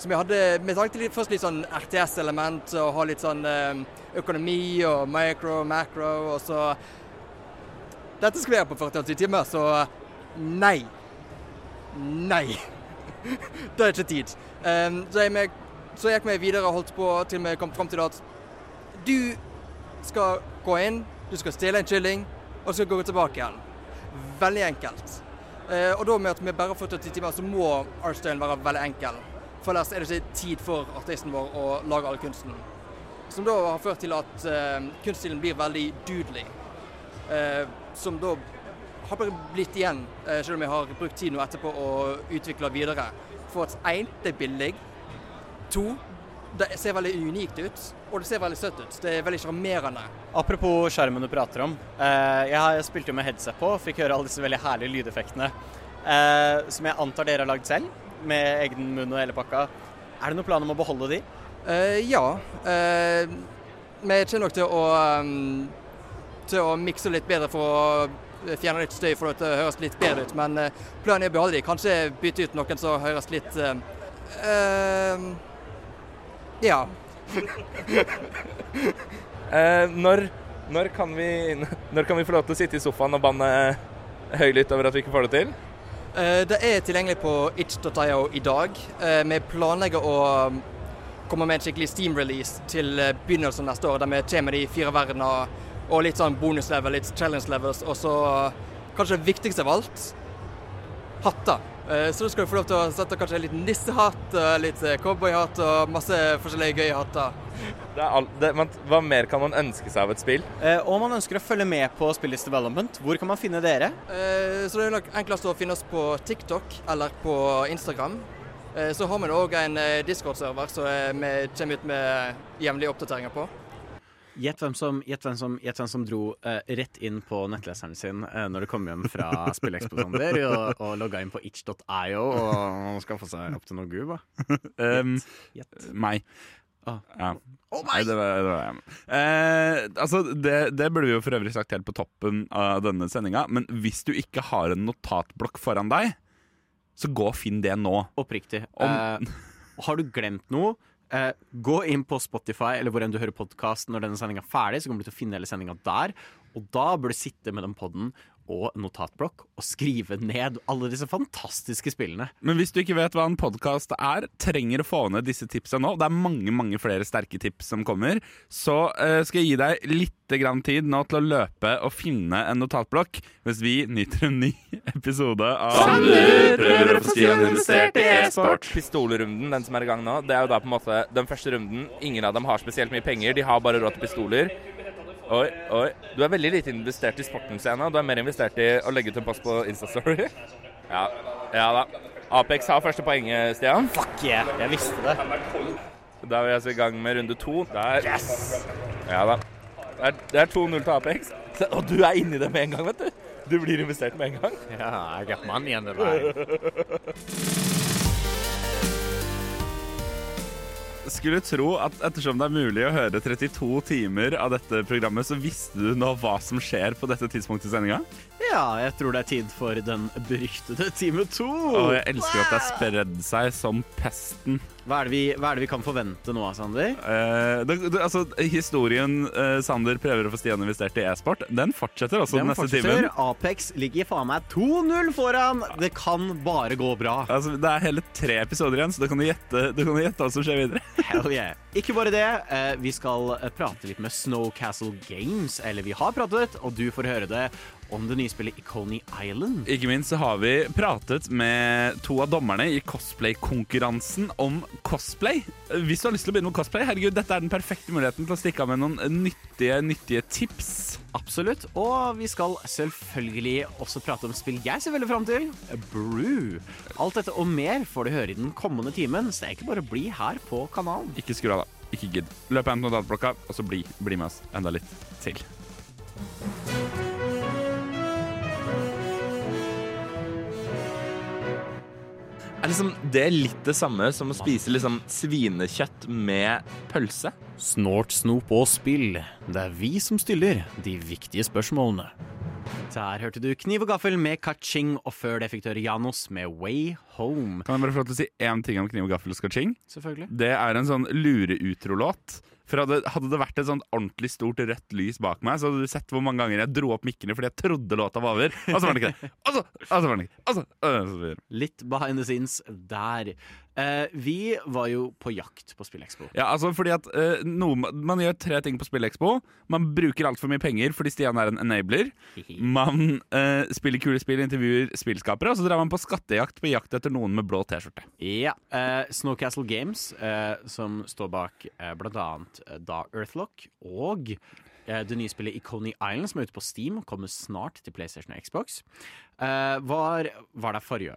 Så vi hadde vi tanke til først litt sånn RTS-element og ha litt sånn eh, økonomi og micro, macro, og så Dette vi gjøre på 48 timer, så nei. Nei. det er ikke tid. Um, så, jeg så gikk vi videre og holdt på til vi kom fram til at du skal gå inn, du skal stjele en kylling, og så gå tilbake igjen. Veldig enkelt. Uh, og da med at vi bare har 48 timer, så må artstylen være veldig enkel. For ellers er det ikke tid for artisten vår å lage all kunsten. Som da har ført til at uh, kunststilen blir veldig dudelig. Uh, som da har bare blitt igjen, eh, selv om jeg har brukt tid nå etterpå å utvikle videre. For at én, det er billig. To, det ser veldig unikt ut. Og det ser veldig søtt ut. Det er veldig sjarmerende. Apropos skjermen du prater om. Eh, jeg spilte jo med headset på og fikk høre alle disse veldig herlige lydeffektene. Eh, som jeg antar dere har lagd selv, med egen munn og hele pakka. Er det noen plan om å beholde de? Ja. Vi kommer nok til å, um, til å mikse litt bedre for å fjerne litt støy for at det høres litt bedre ut. Men eh, planen er å beholde de. Kanskje bytte ut noen som høres litt uh, eh, Ja. Eh, når, når, kan vi, når kan vi få lov til å sitte i sofaen og banne høylytt over at vi ikke får det til? Eh, Det er tilgjengelig på itch.io i dag. Eh, Vi planlegger å um, komme med en skikkelig Steam-release til eh, begynnelsen neste år, der vi kommer med de fire verdener og litt sånn bonuslevel, litt challenge levels, og så eh, kanskje det viktigste av alt hatter. Eh, Så du skal få lov til å sette kanskje litt liten nissehatt, eh, litt eh, cowboyhatt og masse forskjellige gøye hatter. Det er all, det, man, hva mer kan man ønske seg av et spill? Eh, og man ønsker å følge med på Spillets Development. Hvor kan man finne dere? Eh, Så det er nok enklest å finne oss på TikTok eller på Instagram. Eh, Så har vi òg en eh, Discord-server som eh, vi kommer ut med jevnlige oppdateringer på. Gjett hvem, som- hvem, hvem som dro uh, rett inn på nettleseren sin uh, når du kom hjem fra Spilleksposonder og, og logga inn på itch.io og skaffa seg opp til noe gub. Um, Gjett. meg. Ah. Ja. Nei, det var, det var jeg. Eh, altså, det, det burde vi jo for øvrig sagt helt på toppen av denne sendinga, men hvis du ikke har en notatblokk foran deg, så gå og finn det nå. Oppriktig. Om- Eh, har du glemt noe, eh, gå inn på Spotify eller hvor enn du hører podkast når denne sendinga er ferdig, så kommer du til å finne hele sendinga der. Og da bør du sitte med den podden og notatblokk og skrive ned alle disse fantastiske spillene. Men hvis du ikke vet hva en podkast er, trenger å få ned disse tipsene nå, det er mange mange flere sterke tips som kommer, så uh, skal jeg gi deg litt grann tid nå til å løpe og finne en notatblokk, mens vi nyter en ny episode av Sander prøver å få Stian investert i e-sport. Pistolrunden, den som er i gang nå, det er jo da på en måte den første runden. Ingen av dem har spesielt mye penger, de har bare råd til pistoler. Oi, oi. Du er veldig lite investert i sporten, Sienna. Du er mer investert i å legge ut en pass på Instastory. Ja, ja da. Apex har første poenget, Stian. Fuck yeah, jeg visste det. Da er vi altså i gang med runde to. Der. Yes! Ja da. Det er, er 2-0 til Apex. Og du er inni det med en gang, vet du. Du blir investert med en gang. Ja, I got money on the line. Skulle tro at ettersom det er mulig å høre 32 timer av dette programmet, så visste du nå hva som skjer på dette tidspunktet i sendinga? Ja, jeg tror det er tid for den beryktede time to. Og jeg elsker at det har spredd seg som pesten. Hva er, vi, hva er det vi kan forvente nå, Sander? Eh, det, det, altså, historien eh, Sander prøver å få Stian investert i e-sport, den fortsetter også den Den neste fortsetter. timen. Apex ligger faen meg 2-0 foran. Det kan bare gå bra. Altså, det er hele tre episoder igjen, så da kan du gjette, du kan gjette hva som skjer videre. Hell yeah. Ikke bare det, eh, vi skal eh, prate litt med Snowcastle Games. Eller vi har pratet, og du får høre det om det nye spillet Coney Island. Ikke minst så har vi pratet med to av dommerne i cosplay-konkurransen om cosplay. Hvis du har lyst til å begynne med cosplay, herregud, dette er den perfekte muligheten til å stikke av med noen nyttige, nyttige tips. Absolutt. Og vi skal selvfølgelig også prate om spill jeg ser veldig fram til. Brew. Alt dette og mer får du høre i den kommende timen, så det er ikke bare å bli her på kanalen. Ikke skru av, da. ikke gidd. Løp hjem til notatblokka, og så bli, bli med oss enda litt til. Er liksom det litt det samme som å spise liksom svinekjøtt med pølse? Snort, snop og spill. Det er vi som stiller de viktige spørsmålene. Der hørte du Kniv og gaffel med Kaching, og før det fikk du høre Janos med Way Home. Kan jeg bare få lov til å si én ting om kniv og gaffel og skaching? Selvfølgelig. Det er en sånn lureutrolåt. For hadde, hadde det vært et sånt ordentlig stort rødt lys bak meg, så hadde du sett hvor mange ganger jeg dro opp mikkene fordi jeg trodde låta var over. Og så var den ikke det. Og så, og så var den ikke og så, og så. Litt behind the scenes der. Eh, vi var jo på jakt på Spillekspo. Ja, altså fordi at eh, noe, Man gjør tre ting på Spillekspo. Man bruker altfor mye penger fordi Stian er en enabler. Man eh, spiller kule spill, intervjuer spillskapere, og så drar man på skattejakt på jakt etter noen med blå T-skjorte. Ja. Uh, Snowcastle Games, uh, som står bak uh, eh, da Earthlock og det nye spillet Iconi Island, som er ute på Steam, og kommer snart til PlayStation og Xbox, var, var der forrige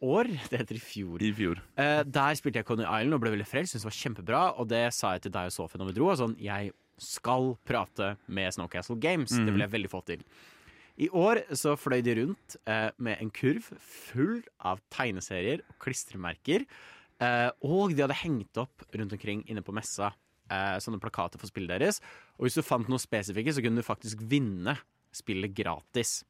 år. Det heter i fjor. I fjor. Der spilte jeg Coney Island og ble veldig frelst. Syntes det var kjempebra. Og det sa jeg til deg og Sofie når vi dro. og Sånn, jeg skal prate med Snowcastle Games. Det Mhm. vil jeg veldig få til. I år så fløy de rundt eh, med en kurv full av tegneserier og klistremerker. Eh, og de hadde hengt opp rundt omkring inne på messa eh, sånne plakater for spillet deres. Og hvis du fant noe spesifikke, så kunne du faktisk vinne spillet gratis.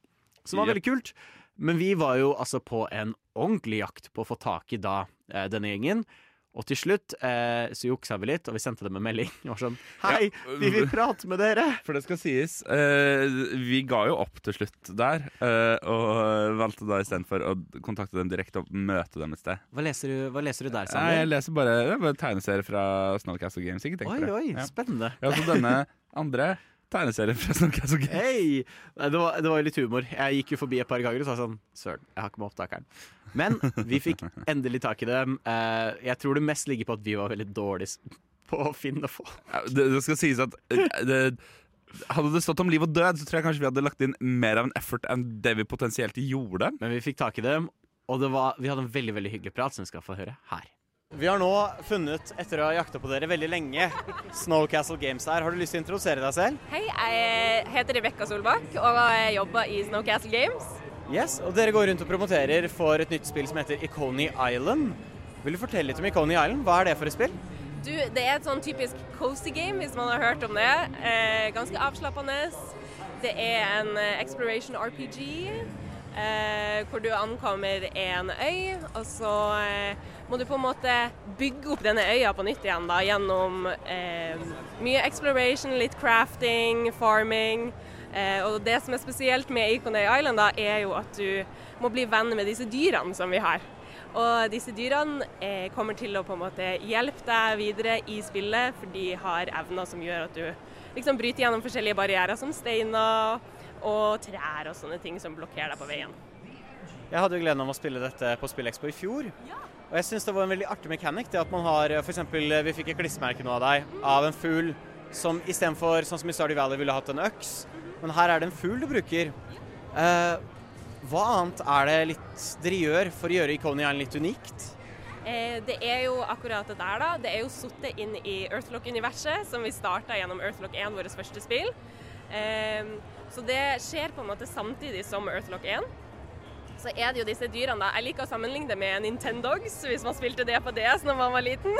Som var veldig kult. Men vi var jo altså på en ordentlig jakt på å få tak i da eh, denne gjengen. Og til slutt eh, så juksa vi litt, og vi sendte dem en melding. Det var sånn Hei, Ja, vi vil prate med dere! For det skal sies, eh, vi ga jo opp til slutt der, eh, og valgte da istedenfor å kontakte dem direkte og møte dem et sted. Hva leser du, hva leser du der, Sander? jeg leser bare, bare tegneserier fra Snowcastle Games. Ikke tenk Oi, på det. oi, Ja. spennende. Ja, så denne andre tegneserien fra Snowcastle Games. Hey! Nei, det, var, det var litt humor. Jeg gikk jo forbi et par ganger og sa sånn Søren, jeg har ikke med opptakeren. Men vi fikk endelig tak i det. Eh, jeg tror det mest ligger på at vi var veldig dårlige på å finne folk. Ja, Det, det skal sies at eh, det, hadde det stått om liv og død, så tror jeg kanskje vi hadde lagt inn mer av en effort enn det vi potensielt gjorde. Men vi fikk tak i dem, og det var, vi hadde en veldig veldig hyggelig prat som vi skal få høre her. Vi har nå funnet, etter å ha jakta på dere veldig lenge, Snowcastle Games her. Har du lyst til å introdusere deg selv? Hei, jeg heter Rebekka Solbakk og jeg jobber i Snowcastle Games. Yes, og dere går rundt og promoterer for et nytt spill som heter Iconi Island. Vil du fortelle litt om Iconi Island? Hva er det for et spill? Du, det er et sånn typisk cozy game, hvis man har hørt om det. Eh, ganske avslappende. Det er en eh, exploration RPG, eh, hvor du ankommer en øy, og så eh, må du på en måte bygge opp denne øya på nytt igjen da, gjennom eh, mye exploration, litt crafting, farming. Eh, og det som er spesielt med Iconay Island, da, er jo at du må bli venn med disse dyrene som vi har. Og disse dyrene eh, kommer til å på en måte hjelpe deg videre i spillet, for de har evner som gjør at du liksom bryter gjennom forskjellige barrierer, som steiner og trær og sånne ting som blokkerer deg på veien. Jeg hadde jo gleden av å spille dette på SpillExpo i fjor. Og jeg syns det var en veldig artig mekanikk. Det at man har f.eks. Vi fikk et klistremerke nå av deg av en fugl som istedenfor sånn som i Stardew Valley ville hatt en øks, men her er det en fugl du bruker. Eh, hva annet er det litt dere gjør for å gjøre Iconian Island litt unikt? Eh, det er jo akkurat det der, da. Det er jo sittet inn i Earthlock-universet, som vi starta gjennom Earthlock 1, vårt første spill. Eh, så det skjer på en måte samtidig som Earthlock 1. Så er det jo disse dyrene, da. Jeg liker å sammenligne det med Nintendogs, hvis man spilte det på DS når man var liten.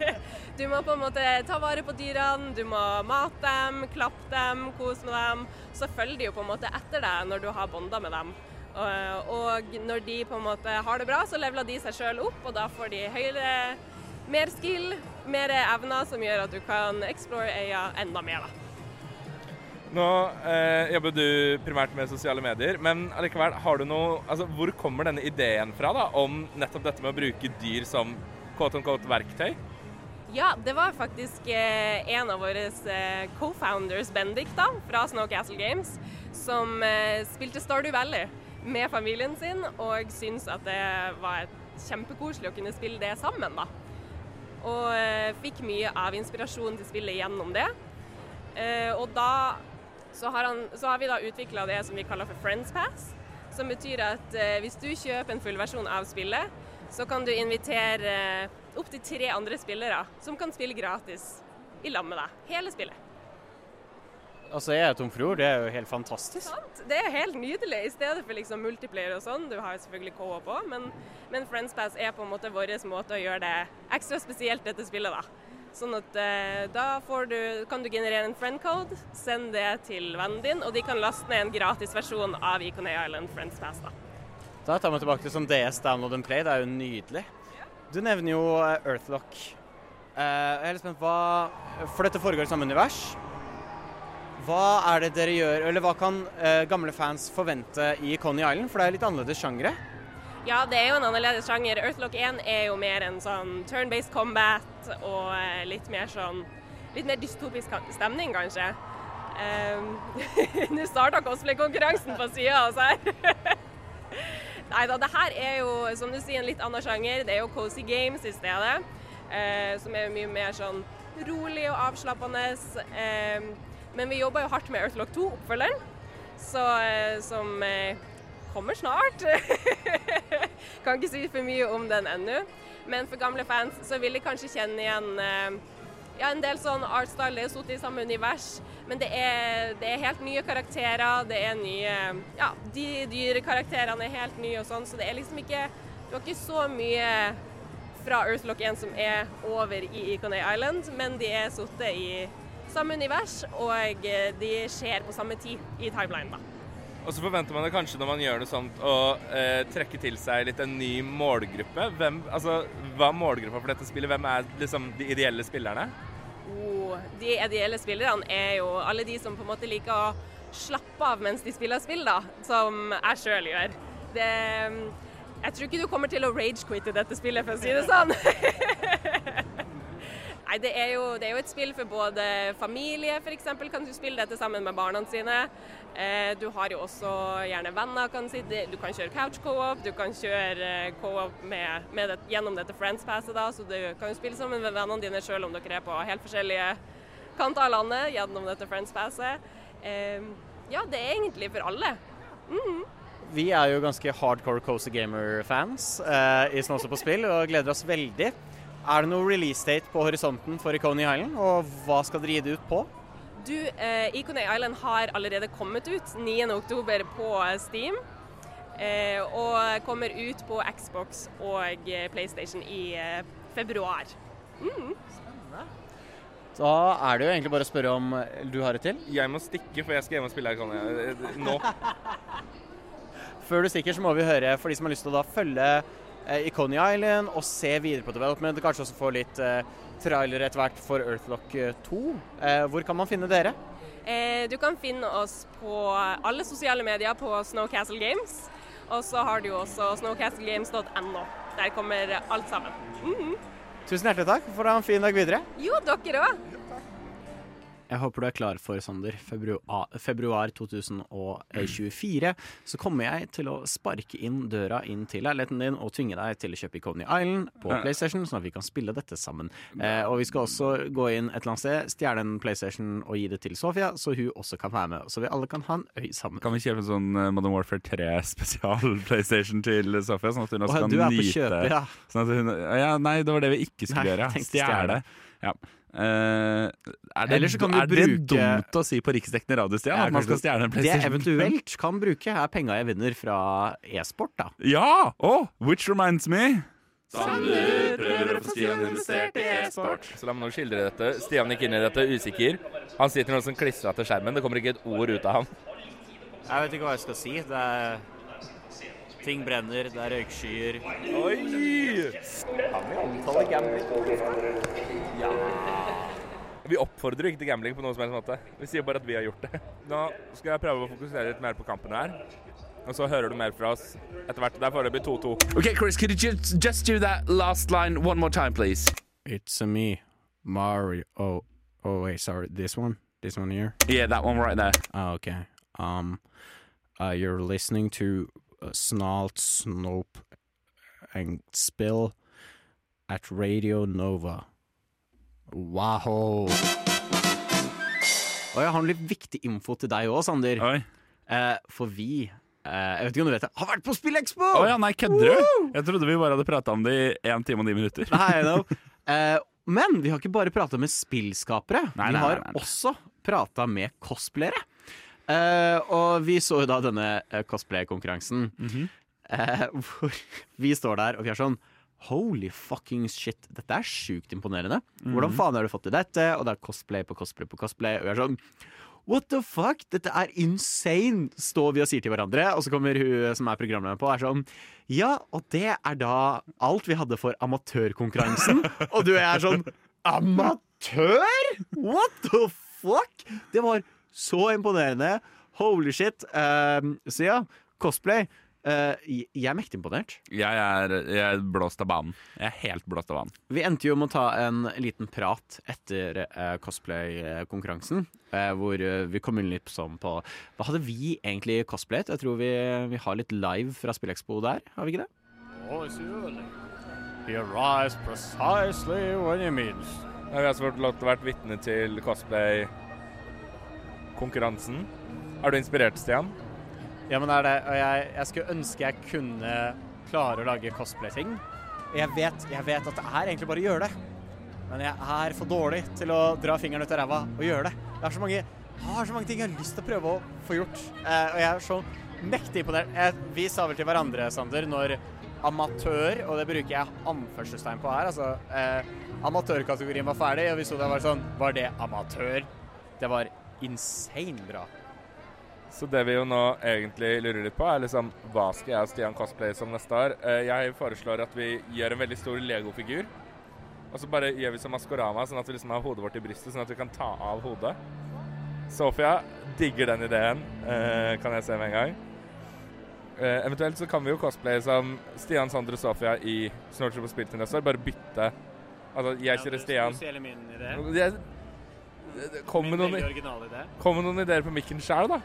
du må på en måte ta vare på dyrene, du må mate dem, klappe dem, kose med dem. Så følger de jo på en måte etter deg når du har bonda med dem. Og, når de på en måte har det bra, så leveler de seg sjøl opp, og da får de høyere mer skill, mer evner som gjør at du kan explore øya enda mer. da. Nå eh, jobber du primært med sosiale medier, men allikevel, har du noe Altså, hvor kommer denne ideen fra, da, om nettopp dette med å bruke dyr som quote unquote verktøy? Ja, det var faktisk eh, en av våre eh, co-founders, Bendik, da, fra Snowcastle Games, som eh, spilte Stardew Valley med familien sin, og syntes at det var kjempekoselig å kunne spille det sammen, da. Og eh, fikk mye av inspirasjonen til spillet gjennom det. Eh, og da så har, han, så har vi da utvikla det som vi kaller for Friends Pass. Som betyr at eh, hvis du kjøper en fullversjon av spillet, så kan du invitere eh, opptil tre andre spillere som kan spille gratis i lag med deg. Hele spillet. Altså, jeg er tom. Det er jo helt fantastisk. Det er helt nydelig, i stedet for liksom multiplayer og sånn. Du har jo selvfølgelig KH på, men, men Friends Pass er på en måte vår måte å gjøre det ekstra spesielt dette spillet, da. Sånn at eh, da du, kan du generere en friend code, send det til vennen din, og de kan laste ned en gratis versjon av Icon Island Friends Pass. da. Da tar vi tilbake til sånn DS Download and Play. Det er jo nydelig. Du nevner jo eh, Earthlock. Eh, jeg er litt spent hva For dette foregår i samme univers. Hva er det dere gjør, eller hva kan eh, gamle fans forvente i Coney Island? For det er litt annerledes sjangre. Ja, det er jo en annerledes sjanger. Earthlock 1 er jo mer en sånn turn-based combat og eh, litt mer sånn Litt mer dystopisk stemning, kanskje. Um, Nå starta cosplay-konkurransen på sida av oss her. Nei da, det her er jo som du sier en litt annen sjanger. Det er jo cozy games i stedet. eh, som er mye mer sånn rolig og avslappende. Eh, men vi jobber jo hardt med Earthlock 2, oppfølgeren, så, eh, som eh, kommer snart. kan ikke si for mye om den ennå. Men for gamle fans så vil de kanskje kjenne igjen eh, ja, en del sånn artstyle. Det er sittet i samme univers, men det er, det er helt nye karakterer. Det er nye Ja, de dyrekarakterene er helt nye og sånn, så det er liksom ikke Du har ikke så mye fra Earthlock 1 som er over i Iconay Island, men de er sittet i samme univers, og eh, de skjer på samme tid i timeline, da. Og så forventer man det kanskje når man gjør noe sånt å eh, trekke til seg litt en ny målgruppe. Hvem, altså, hva er målgruppa for dette spillet? Hvem er liksom de ideelle spillerne? Oh, de ideelle spillerne er jo alle de som på en måte liker å slappe av mens de spiller spill, da, som jeg sjøl gjør. Det, jeg tror ikke du kommer til å rage-quitte dette spillet, for å si det sånn. Nei, det er, jo, det er jo et spill for både familie, f.eks. kan du spille dette sammen med barna sine. Eh, du har jo også gjerne venner, kan si. du kan kjøre couch co-op, du kan kjøre eh, co-op det, gjennom dette Friends Passet, da, så du kan jo spille sammen med vennene dine selv om dere er på helt forskjellige kanter av landet gjennom dette Friends Passet. Eh, ja, det er egentlig for alle. Mm. Vi er jo ganske hardcore Cozy Gamer-fans eh, i Snåsa på spill og gleder oss veldig. Er det noe release-date på horisonten for Coney Island, og hva skal dere gi det ut på? Du, eh, Iconay Island har allerede kommet ut 9.10 på Steam. Eh, og kommer ut på Xbox og eh, PlayStation i eh, februar. Mm. Da er det jo egentlig bare å spørre om du har et til. Jeg må stikke, for jeg skal hjem og spille her kan jeg, eh, nå. Før du stikker, så må vi høre for de som har lyst til å da følge eh, i Coney Island og se videre på development, kanskje også få litt eh, trailer etter hvert for Earthlock eh, 2. Eh, hvor kan man finne dere? Eh, du kan finne oss på alle sosiale medier på Snowcastle Games. Og så har du jo også snowcastlegames.no. Der kommer alt sammen. Mhm. Tusen hjertelig takk. Får ha en fin dag videre. Jo, dere òg. Jeg håper du er klar for, Sander. Februar, februar 2024 så kommer jeg til å sparke inn døra inn til leiligheten din og tvinge deg til å kjøpe Coney Island på PlayStation, sånn at vi kan spille dette sammen. Eh, og vi skal også gå inn et eller annet sted, stjele en PlayStation og gi det til Sofia, så hun også kan være med. Så vi alle kan ha en øy sammen. Kan vi kjøpe en sånn eh, Modern Warfare 3 spesial PlayStation til Sofia? Sånn at hun også kan nyte kjøpet, ja. sånn hun, ja, Nei, det var det vi ikke skulle Nei, gjøre. Stjele. Ja. Eh, er det, Eller så kan du er det dumt å si på riksdekkende radio, Stian? Ja, at man skal stjele en Det PlayStation? Det eventuelt kan bruke, er penga jeg vinner fra e-sport, da. Ja! Oh, which reminds me. Sander prøver å få Stian investert i e-sport. Så la meg nå skildre dette. Stian gikk inn i dette usikker. Han sitter nå som klistra til skjermen. Det kommer ikke et ord ut av han. Jeg vet ikke hva jeg skal si. Det er Ting brenner, det er røykskyer. Oi! Kan vi omtale gambling? Ja. Vi oppfordrer ikke til gambling på noen som helst måte. Vi sier bare at vi har gjort det. Nå skal jeg prøve å fokusere litt mer på kampen her. Og så hører du mer fra oss etter hvert. Det er foreløpig 2-2. Ok, Chris, could you just, just do that last line one more time, please? It's a me, Mario. Oh, oh wait, sorry. This one? This one here? Yeah, that one right there. Oh, okay. Um, uh, you're listening to Snalt, Snope, and Spill at Radio Nova. Wow. Og jeg har litt viktig info til deg òg, Sander. Eh, for vi, eh, jeg vet ikke om du vet det, har vært på Spillekspo! Å ja, nei, kødder du? Jeg trodde vi bare hadde prata om det i 1 time og 9 minutter. Nei, no. Eh, Men vi har ikke bare prata med spillskapere. Nei, vi nei, har nei, nei. også prata med cosplayere. Eh, og vi så jo da denne eh, cosplay-konkurransen. Mm -hmm. uh, hvor vi står der og vi er sånn Holy fucking shit, dette er sjukt imponerende. Hvordan Mhm. faen har du fått til dette? Og det er cosplay på cosplay på cosplay. Og vi er sånn What the fuck? Dette er insane! Står vi og sier til hverandre, og så kommer hun som er programleder på, og er sånn Ja, og det er da alt vi hadde for amatørkonkurransen. og du er sånn Amatør?! What the fuck?! Det var så imponerende. Holy shit. Uh, så ja, cosplay. Uh, jeg jeg er mektig imponert. Jeg er, jeg er blåst av banen. Jeg er helt blåst av banen. Vi endte jo med å ta en liten prat etter uh, cosplay-konkurransen. Uh, hvor vi kom inn litt sånn på Hva hadde vi egentlig cosplayet? Jeg tror vi, vi har litt live fra Spillekspo der, har vi ikke det? He arrives precisely when he means. Nå har vi altså fått lov til å cosplay-konkurransen. Er du inspirert, Stian? Ja, men det er det. Og jeg, jeg skulle ønske jeg kunne klare å lage cosplay-ting. Jeg vet, jeg vet at det er egentlig bare å gjøre det. Men jeg er for dårlig til å dra fingeren ut av ræva og gjøre det. Jeg har så mange, har så mange ting jeg har lyst til å prøve å få gjort. Eh, og jeg er så mektig imponert. Vi sa vel til hverandre, Sander, når amatør, og det bruker jeg anførselstegn på her, altså eh, Amatørkategorien var ferdig, og vi så det var sånn Var det amatør? Det var insane bra. Så det vi jo nå egentlig lurer litt på, er liksom hva skal jeg og Stian cosplaye som neste år? Eh, Jeg foreslår at vi gjør en veldig stor Lego-figur. Og så bare gjør vi som Maskorama, sånn at vi liksom har hodet vårt i brystet, sånn at vi kan ta av hodet. Sofia digger den ideen, eh, kan jeg se med en gang. Eh, eventuelt så kan vi jo cosplaye som Stian, Sander og Sofia i Snortrup og spill til neste år. Bare bytte. Altså, jeg kjører Stian. min idé. Kom, med noen, kom med noen ideer på mikken sjøl, da.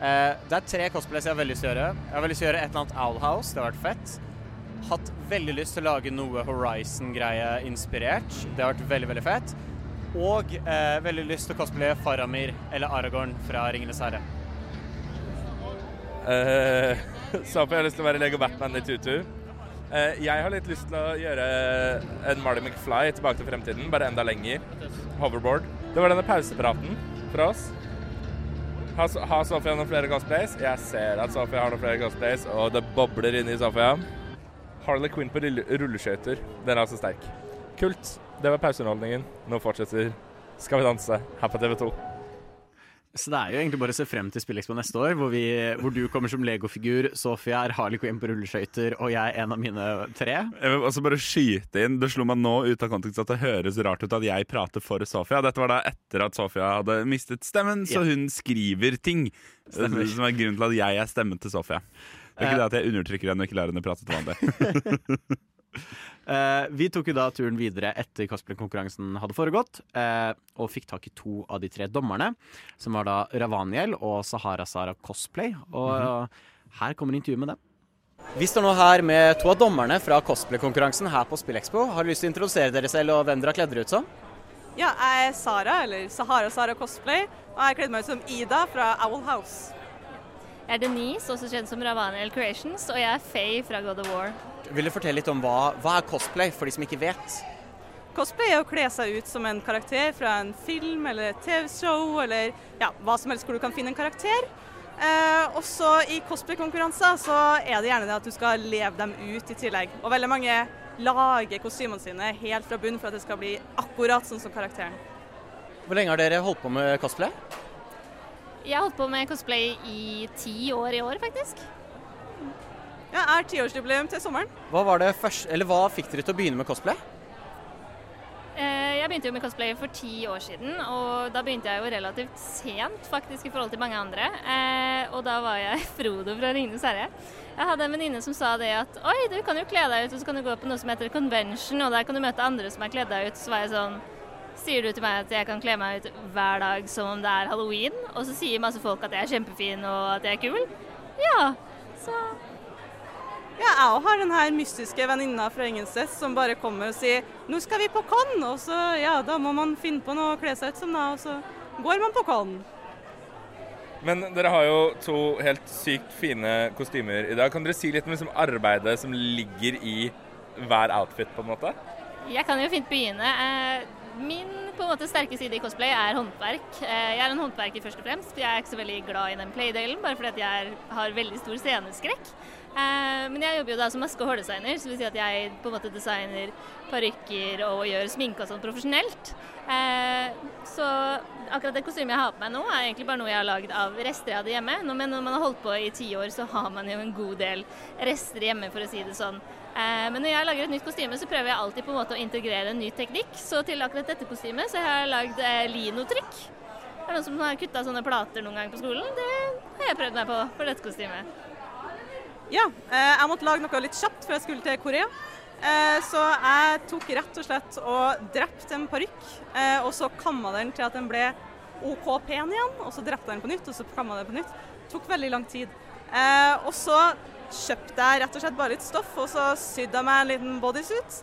Eh, det er tre cosplays jeg har veldig lyst til å gjøre. Jeg har veldig lyst til å gjøre et eller annet Owl House. Det har vært fett. Hatt veldig lyst til å lage noe Horizon-greie inspirert. Det har vært veldig, veldig fett. Og eh, veldig lyst til å cosplaye Faramir eller Aragorn fra Ringenes herre. Uh, jeg har lyst til å være Lego Batman i tutu. Eh, jeg har litt lyst til å gjøre en Marty McFly tilbake til fremtiden, bare enda lenger. Hoverboard. Det var denne pausepraten fra oss. Har, har Sofia noen flere cosplays? Jeg ser at Sofia har noen flere cosplays, og det bobler inni Sofia. Harley Quinn på rulle- rulleskøyter. Den er altså sterk. Kult. Det var pauseunderholdningen. Nå fortsetter Skal vi danse her på TV 2. Så det er jo egentlig bare å se frem til Spillekspo neste år, hvor, vi, hvor du kommer som Lego-figur, Sofia er Harley Quinn på rulleskøyter, og jeg er en av mine tre. Jeg vil også bare skyte inn Det slo meg nå ut av kontekst at det høres rart ut at jeg prater for Sofia. Dette var da etter at Sofia hadde mistet stemmen, så hun skriver ting. Stemmer. Som er grunnen til at jeg er stemmen til Sofia. Det er Eh. ikke det at jeg undertrykker henne og ikke lar henne prate til vanlig. Eh, vi tok jo da turen videre etter cosplay-konkurransen hadde foregått, eh, og fikk tak i to av de tre dommerne, som var da Ravaniel og Sahara Sara Cosplay. Og Mhm. her kommer intervjuet med dem. Vi står nå her med to av dommerne fra cosplay-konkurransen her på Spillekspo. Har du lyst til å introdusere dere selv og hvem dere har kledd dere ut som? Ja, jeg er Sara, eller Sahara Sara Cosplay, og jeg kledde meg ut som Ida fra Owl House. Jeg er Denise, også kjent som Ravaniel Creations, og jeg er Faye fra God of War. Vil du fortelle litt om hva, hva er cosplay, for de som ikke vet? Cosplay er å kle seg ut som en karakter fra en film eller et TV-show, eller ja, hva som helst hvor du kan finne en karakter. Eh, også i cosplay-konkurranser så er det gjerne det at du skal leve dem ut i tillegg. Og veldig mange lager kostymene sine helt fra bunn for at det skal bli akkurat sånn som karakteren. Hvor lenge har dere holdt på med cosplay? Jeg har holdt på med cosplay i ti år i år, faktisk. Ja, er tiårsjubileum til sommeren. Hva, var det først, eller hva fikk dere til å begynne med cosplay? Eh, Jeg begynte jo med cosplay for ti år siden, og da begynte jeg jo relativt sent faktisk i forhold til mange andre. Eh, Og da var jeg Frodo fra Ringenes herre. Jeg hadde en venninne som sa det at oi, du kan jo kle deg ut, og så kan du gå på noe som heter convention, og der kan du møte andre som har kledd deg ut. Så var jeg sånn Sier du til meg at jeg kan kle meg ut hver dag som om det er halloween? Og så sier masse folk at jeg er kjempefin og at jeg er kul? Ja. Så Ja, jeg òg har den her mystiske venninna fra Ingensteds som bare kommer og sier 'nå skal vi på con', og så ja, da må man finne på noe å kle seg ut som, da, og så går man på con. Men dere har jo to helt sykt fine kostymer i dag. Kan dere si litt om liksom arbeidet som ligger i hver outfit, på en måte? Jeg kan jo fint begynne. Eh, Min på en måte sterke side i cosplay er håndverk. Eh, Jeg er en håndverker først og fremst. Jeg er ikke så veldig glad i den play-delen, bare fordi at jeg har veldig stor sceneskrekk. Eh, Men jeg jobber jo da som maske- og hårdesigner, så det vil si at jeg på en måte designer parykker og gjør sminke og sånn profesjonelt. Eh, Så akkurat det kostymet jeg har på meg nå, er egentlig bare noe jeg har lagd av rester jeg hadde hjemme. Men når man har holdt på i ti år, så har man jo en god del rester hjemme, for å si det sånn. Eh, Men når jeg lager et nytt kostyme, så prøver jeg alltid på en måte å integrere en ny teknikk. Så til akkurat dette kostymet så har jeg lagd linotrykk. Det er noen som har kutta sånne plater noen gang på skolen. Det har jeg prøvd meg på for dette kostymet. Ja, eh, jeg måtte lage noe litt kjapt før jeg skulle til Korea. Eh, Så jeg tok rett og slett og drepte en parykk, eh, og så kamma den til at den ble OK pen igjen. Og så drepte jeg den på nytt, og så kamma den på nytt. Det tok veldig lang tid. Og så kjøpte jeg rett og slett bare litt stoff, og så sydde jeg meg en liten bodysuit.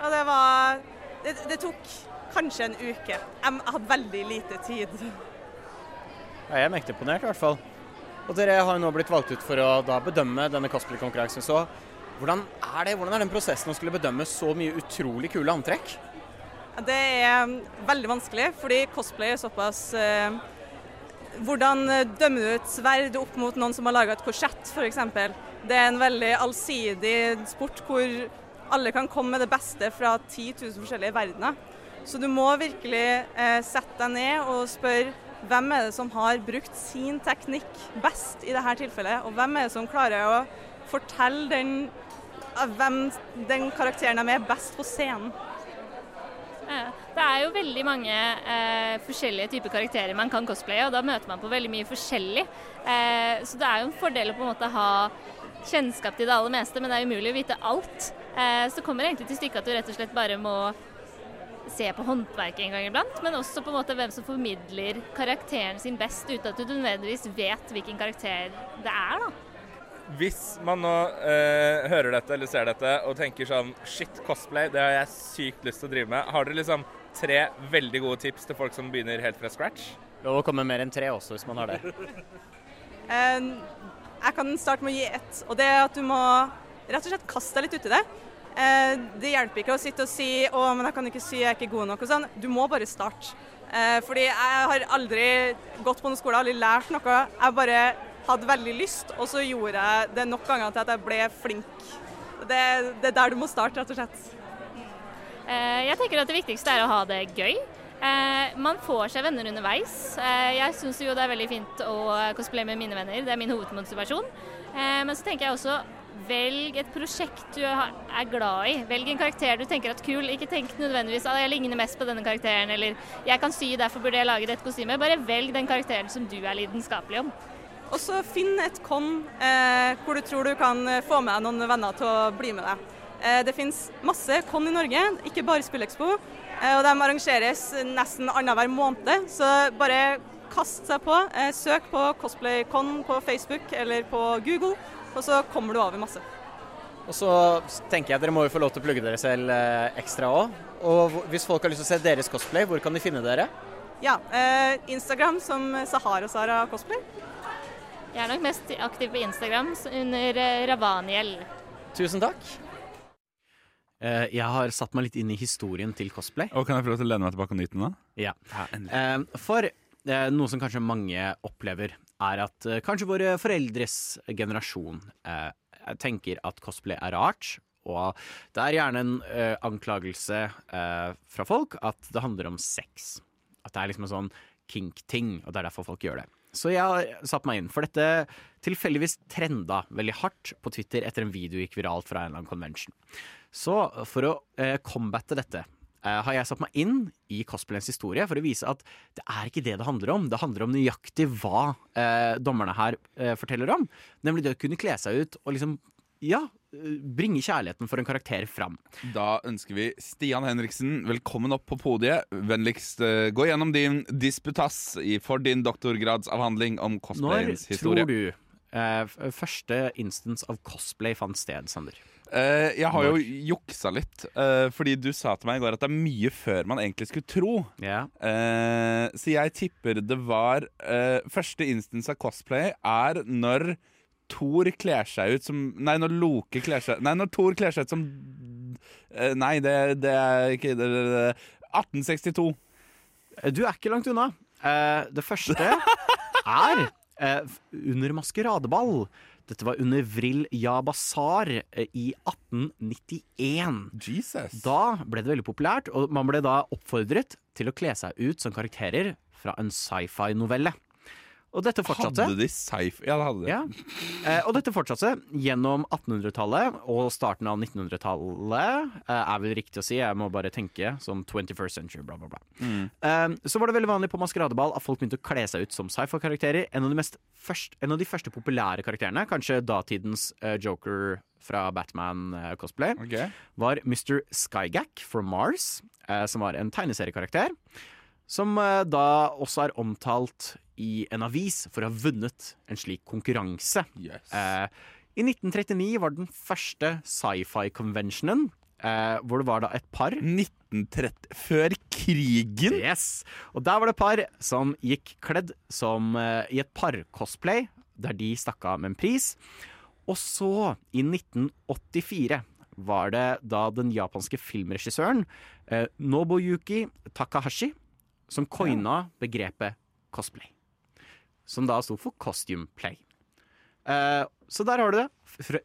Og det var Det, det tok kanskje en uke. Jeg hadde veldig lite tid. Jeg er mektig imponert, i hvert fall. Og dere har jo nå blitt valgt ut for å da bedømme denne cosplay-konkurransen. Så hvordan er det? Hvordan er den prosessen å skulle bedømme så mye utrolig kule antrekk? Det er mm, veldig vanskelig, fordi cosplay er såpass eh, Hvordan eh, dømmer du et sverd opp mot noen som har laga et korsett, f.eks.? Det er en veldig allsidig sport hvor alle kan komme med det beste fra 10 000 forskjellige verdener. Så du må virkelig eh, sette deg ned og spørre hvem er det som har brukt sin teknikk best i dette tilfellet, og hvem er det som klarer å fortelle den, hvem den karakteren de er best på scenen. Det er jo veldig mange eh, forskjellige typer karakterer man kan cosplaye, og da møter man på veldig mye forskjellig. Eh, så det er jo en fordel å på en måte ha kjennskap til det aller meste, men det er umulig å vite alt. Eh, så kommer det egentlig til stykket at du rett og slett bare må se på håndverket en gang iblant, men også på en måte hvem som formidler karakteren sin best, uten at du nødvendigvis vet hvilken karakter det er. da. Hvis man nå eh, hører dette eller ser dette og tenker sånn Shit, cosplay, det har jeg sykt lyst til å drive med. Har dere liksom tre veldig gode tips til folk som begynner helt fra scratch? Lov å komme mer enn tre også, hvis man har det. Eh, Jeg kan starte med å gi ett, og det er at du må rett og slett kaste deg litt uti det. Eh, Det hjelper ikke å sitte og si 'å, men jeg kan ikke sy, jeg er ikke god nok' og sånn. Du må bare starte. Eh, Fordi jeg har aldri gått på noen skole, aldri lært noe. Jeg bare hadde veldig lyst, og så gjorde jeg det nok ganger til at jeg ble flink. Det, det er der du må starte, rett og slett. Eh, Jeg tenker at det viktigste er å ha det gøy. Man får seg venner underveis. Jeg syns jo det er veldig fint å cosplaye med mine venner, det er min hovedmotivasjon. Men så tenker jeg også velg et prosjekt du er glad i. Velg en karakter du tenker at kul. Ikke tenk nødvendigvis at jeg ligner mest på denne karakteren, eller jeg kan sy, derfor burde jeg lage dette kostymet. Bare velg den karakteren som du er lidenskapelig om. Og så finn et con eh, hvor du tror du kan eh, få med noen venner til å bli med deg. Eh, det finnes masse con i Norge, ikke bare Spillekspo. Eh, og de arrangeres nesten annenhver måned, så bare kast seg på. Eh, søk på CosplayCon på Facebook eller på Google, og så kommer du over masse. Og så tenker jeg dere må jo få lov til å plugge dere selv eh, ekstra òg. Og hvis folk har lyst til å se deres cosplay, hvor kan de finne dere? Ja, eh, Instagram som Sahara Sara Cosplay. Jeg er nok mest aktiv på Instagram under eh, Ravaniel. Tusen takk. Eh, jeg har satt meg litt inn i historien til cosplay. Og Kan jeg få lov til å lene meg tilbake og nyte den? da? Ja. Eh, For noe som kanskje mange opplever, er at eh, kanskje våre foreldres generasjon eh, tenker at cosplay er rart. Og det er gjerne en eh, anklagelse fra folk at det handler om sex. At det er liksom en sånn kink-ting, og det er derfor folk gjør det. Så jeg har satt meg inn, for dette tilfeldigvis trenda veldig hardt på Twitter etter en video gikk viralt fra en eller annen convention. Så for å eh, combatte dette har jeg satt meg inn i cosplayens historie for å vise at det er ikke det det handler om. Det handler om nøyaktig hva eh, dommerne her eh, forteller om. Nemlig det å kunne kle seg ut og liksom, ja, eh, bringe kjærligheten for en karakter fram. Da ønsker vi Stian Henriksen velkommen opp på podiet. Vennligst eh, gå gjennom din disputas for din doktorgradsavhandling om cosplayens historie. Når tror du eh, første instance av cosplay fant sted, Sander? Eh, jeg har jo juksa litt, uh, fordi du sa til meg i går at det er mye før man egentlig skulle tro. Eh, så jeg tipper det var eh, Første instance av cosplay er når Thor kler seg ut som Nei, når Loke kler seg Nei, når Thor kler seg ut som Nei, det, det er ikke det, det, det. 1862. Du er ikke langt unna. Det første er under maskeradeball. Dette var under Vril Ja Bazar eh, i 1891. Jesus. Da ble det veldig populært, og man ble da oppfordret til å kle seg ut som karakterer fra en sci-fi-novelle. Og dette fortsatte. Hadde de sci-fi? Ja, det hadde de. Ja. Eh, og dette fortsatte gjennom 1800-tallet og starten av 1900-tallet. Eh, er vel riktig å si, jeg må bare tenke som 21st century, bla, bla, bla. Mm. Eh, så var det veldig vanlig på maskeradeball at folk begynte å kle seg ut som sci-fi-karakterer. En, av de en av de første populære karakterene, kanskje datidens eh, Joker fra Batman-cosplay, var Mr. Skygack from Mars, eh, som var en tegneseriekarakter. Som eh, da også er omtalt i en avis for å ha vunnet en slik konkurranse. Eh, I 1939 var den første sci-fi-conventionen, eh, hvor det var da et par 1930 Før krigen? Yes. Og der var det et par som gikk kledd som eh, i et par-cosplay, der de stakk av med en pris. Og så, i 1984, var det da den japanske filmregissøren eh, Nobuyuki Takahashi som coina begrepet cosplay. Som da sto for costume play. Uh, så der har du det.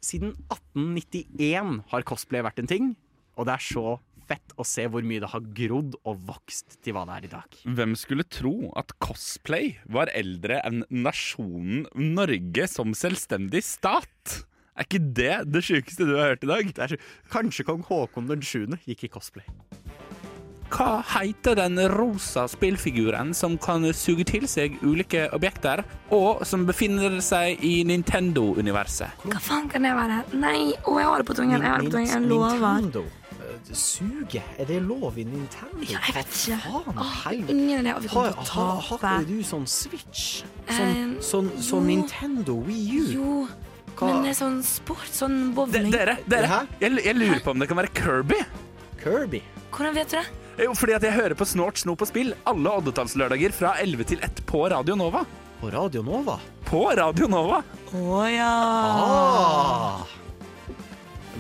Siden 1891 har cosplay vært en ting, og det er så fett å se hvor mye det har grodd og vokst til hva det er i dag. Hvem skulle tro at cosplay var eldre enn nasjonen Norge som selvstendig stat? Er ikke det det sjukeste du har hørt i dag? Kanskje kong Haakon den 7. gikk i cosplay. Hva heter den rosa spillfiguren som kan suge til seg ulike objekter, og som befinner seg i Nintendo-universet? Hva faen kan det være? Nei, å, jeg har det på tungen. Jeg har det på tungen. Jeg lover. Nintendo. Eh, Suge? Er det lov i Nintendo? Ja, jeg vet ikke. Faen, Åh, ingen idé. Vi kommer Har, til å har, har ikke du sånn Switch? Sånn, Eh, sånn, sånn. Nintendo Wii U? Jo, Hva- men det er sånn sport, sånn bowling. Dere, dere jeg, jeg lurer på om det kan være Kirby. Kirby? Hvordan vet du det? Jo, fordi at jeg hører på Snort, snop og spill alle oddetallslørdager fra 11 til 1 på Radio Nova. På Radio Nova? På Radio Nova. Å ja. Ah.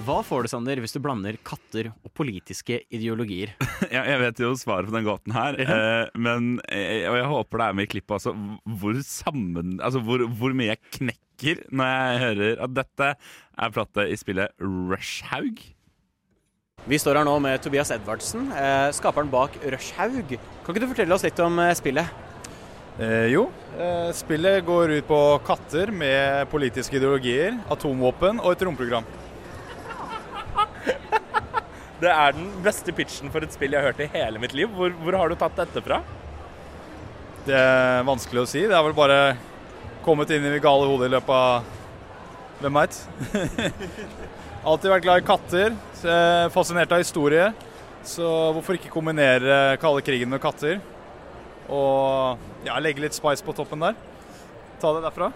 Hva får du, Sander, hvis du blander katter og politiske ideologier? Ja, jeg vet jo svaret på den gåten her, eh, men eh, og jeg håper det er med i klippet også, hvor, sammen, altså hvor, hvor mye jeg knekker når jeg hører at dette er plate i spillet Rushhaug. Vi står her nå med Tobias Edvardsen, eh, skaperen bak Rushhaug. Kan ikke du fortelle oss litt om eh, spillet? Eh, jo, eh, spillet går ut på katter med politiske ideologier, atomvåpen og et romprogram. Det er den beste pitchen for et spill jeg har hørt i hele mitt liv. Hvor, hvor har du tatt dette fra? Det er vanskelig å si. Det har vel bare kommet inn i det gale hodet i løpet av Hvem veit? Alltid vært glad i katter. eh, Fascinert av historie. Så hvorfor ikke kombinere kalde krigen med katter? Og ja, legge litt spice på toppen der. Ta det derfra.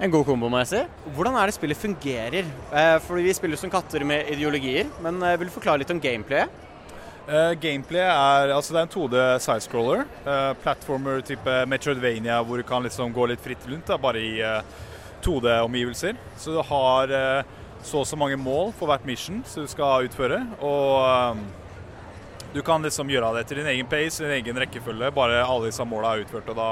En god kombo, må jeg si. Hvordan er det spillet fungerer? Eh, fordi vi spiller som katter med ideologier, men eh, vil du forklare litt om gameplayet? Eh, gameplay er altså det er en 2D sidescroller. Eh, platformer type Metroidvania hvor du kan liksom gå litt fritt rundt, da, bare i eh, 2D-omgivelser. Så du har eh, så og så mange mål for hvert mission som du skal utføre. Og eh, du kan liksom gjøre det til din egen pace, din egen rekkefølge. Bare alle disse måla er utført. og da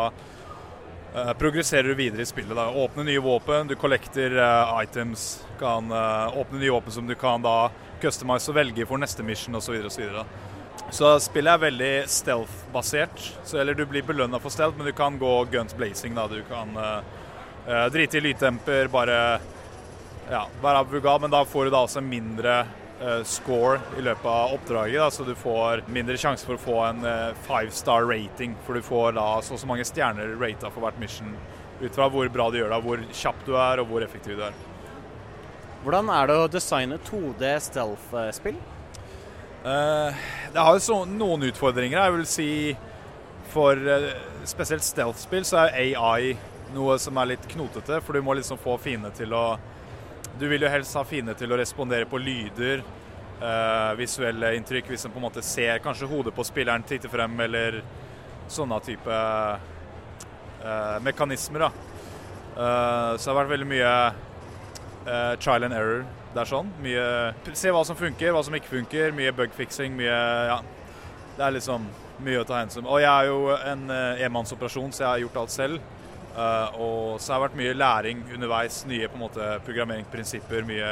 eh, progresserer du videre i spillet. Da. Åpne nye våpen, du collecter eh, items. Kan eh, åpne nye våpen som du kan da customize og velge for neste mission osv. Og så, spillet er veldig stealth-basert. Eller du blir belønna for stealth, men du kan gå guns blazing. da. Du kan eh, drite i lyddemper, bare ja, være vulgar, men da får du da også mindre eh, score i løpet av oppdraget. Da, så du får mindre sjanse for å få en eh, five star rating, for du får da så og så mange stjerner rata for hvert mission. Ut fra hvor bra du gjør det, hvor kjapp du er og hvor effektiv du er. Hvordan er det å designe 2D stealth-spill? Eh, det har jo så, noen utfordringer. Jeg vil si for eh, spesielt stealth-spill så er AI noe som er litt knotete, for du må liksom få fiendene til å Du vil jo helst ha fiender til å respondere på lyder, eh, visuelle inntrykk, hvis en på en måte ser kanskje hodet på spilleren titte frem, eller sånne type eh, mekanismer. da. Uh, så det har vært veldig mye uh, trial and error. Det sånn. Mye Se hva som funker, hva som ikke funker. Mye bugfixing, mye Ja. Det er liksom mye å ta hensyn Og jeg er jo en uh, enmannsoperasjon, så jeg har gjort alt selv. Eh, og så har det vært mye læring underveis. Nye på en måte programmeringsprinsipper. Mye,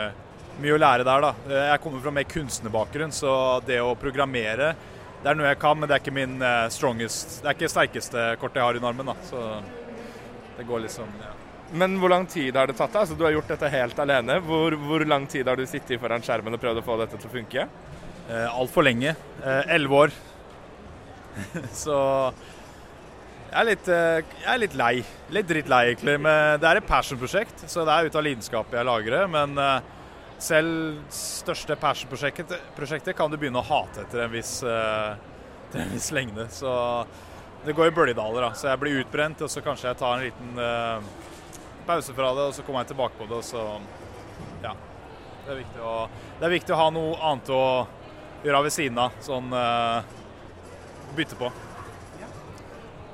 mye å lære der, da. Eh, Jeg kommer fra mer kunstnerbakgrunn, så det å programmere det er noe jeg kan, men det er ikke min eh, strongest Det er ikke sterkeste kortet jeg har i armen, da. Så det går liksom ja. Men hvor lang tid har det tatt? deg? Altså, du har gjort dette helt alene. Hvor, hvor lang tid har du sittet foran skjermen og prøvd å få dette til å funke? Eh, Altfor lenge. Elleve år. så jeg er, litt, eh, jeg er litt lei. Litt drittlei, egentlig. Men det er et passion-prosjekt, så det er ut av lidenskap jeg lager det. Men eh, selv største passion-prosjektet kan du begynne å hate etter en viss, etter til en viss lengde. Så det går i bølgedaler. da. Så jeg blir utbrent, og så kanskje jeg tar en liten eh, pause fra det, og så kommer jeg tilbake på det, og så Ja. Det er viktig å, er viktig å ha noe annet å gjøre ved siden av. Sånn eh, bytte på.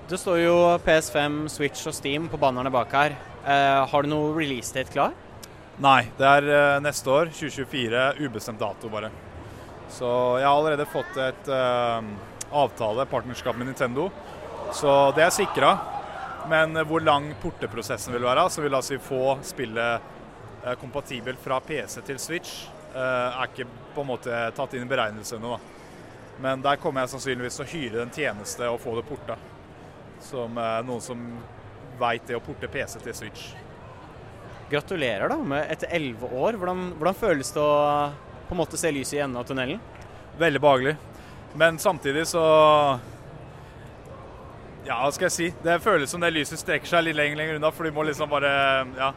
Det står jo PS5, Switch og Steam på bannerne bak her. Eh, har du noe release-date klar? Nei, det er eh, neste år, 2024. Ubestemt dato, bare. Så jeg har allerede fått et eh, avtale, partnerskap med Nintendo. Så det er sikra. Men hvor lang porteprosessen vil være, så vil altså få spillet eh, kompatibelt fra PC til Switch, eh, er ikke på en måte tatt inn i beregnelsene. da. Men der kommer jeg sannsynligvis til å hyre en tjeneste og få det porta. Som eh, noen som veit det å porte PC til Switch. Gratulerer da med etter elleve år. Hvordan, hvordan føles det å på en måte se lyset i enden av tunnelen? Veldig behagelig. Men samtidig så Ja, hva skal jeg si? Det føles som det lyset strekker seg litt lenger, lenger unna, for du må liksom bare Ja.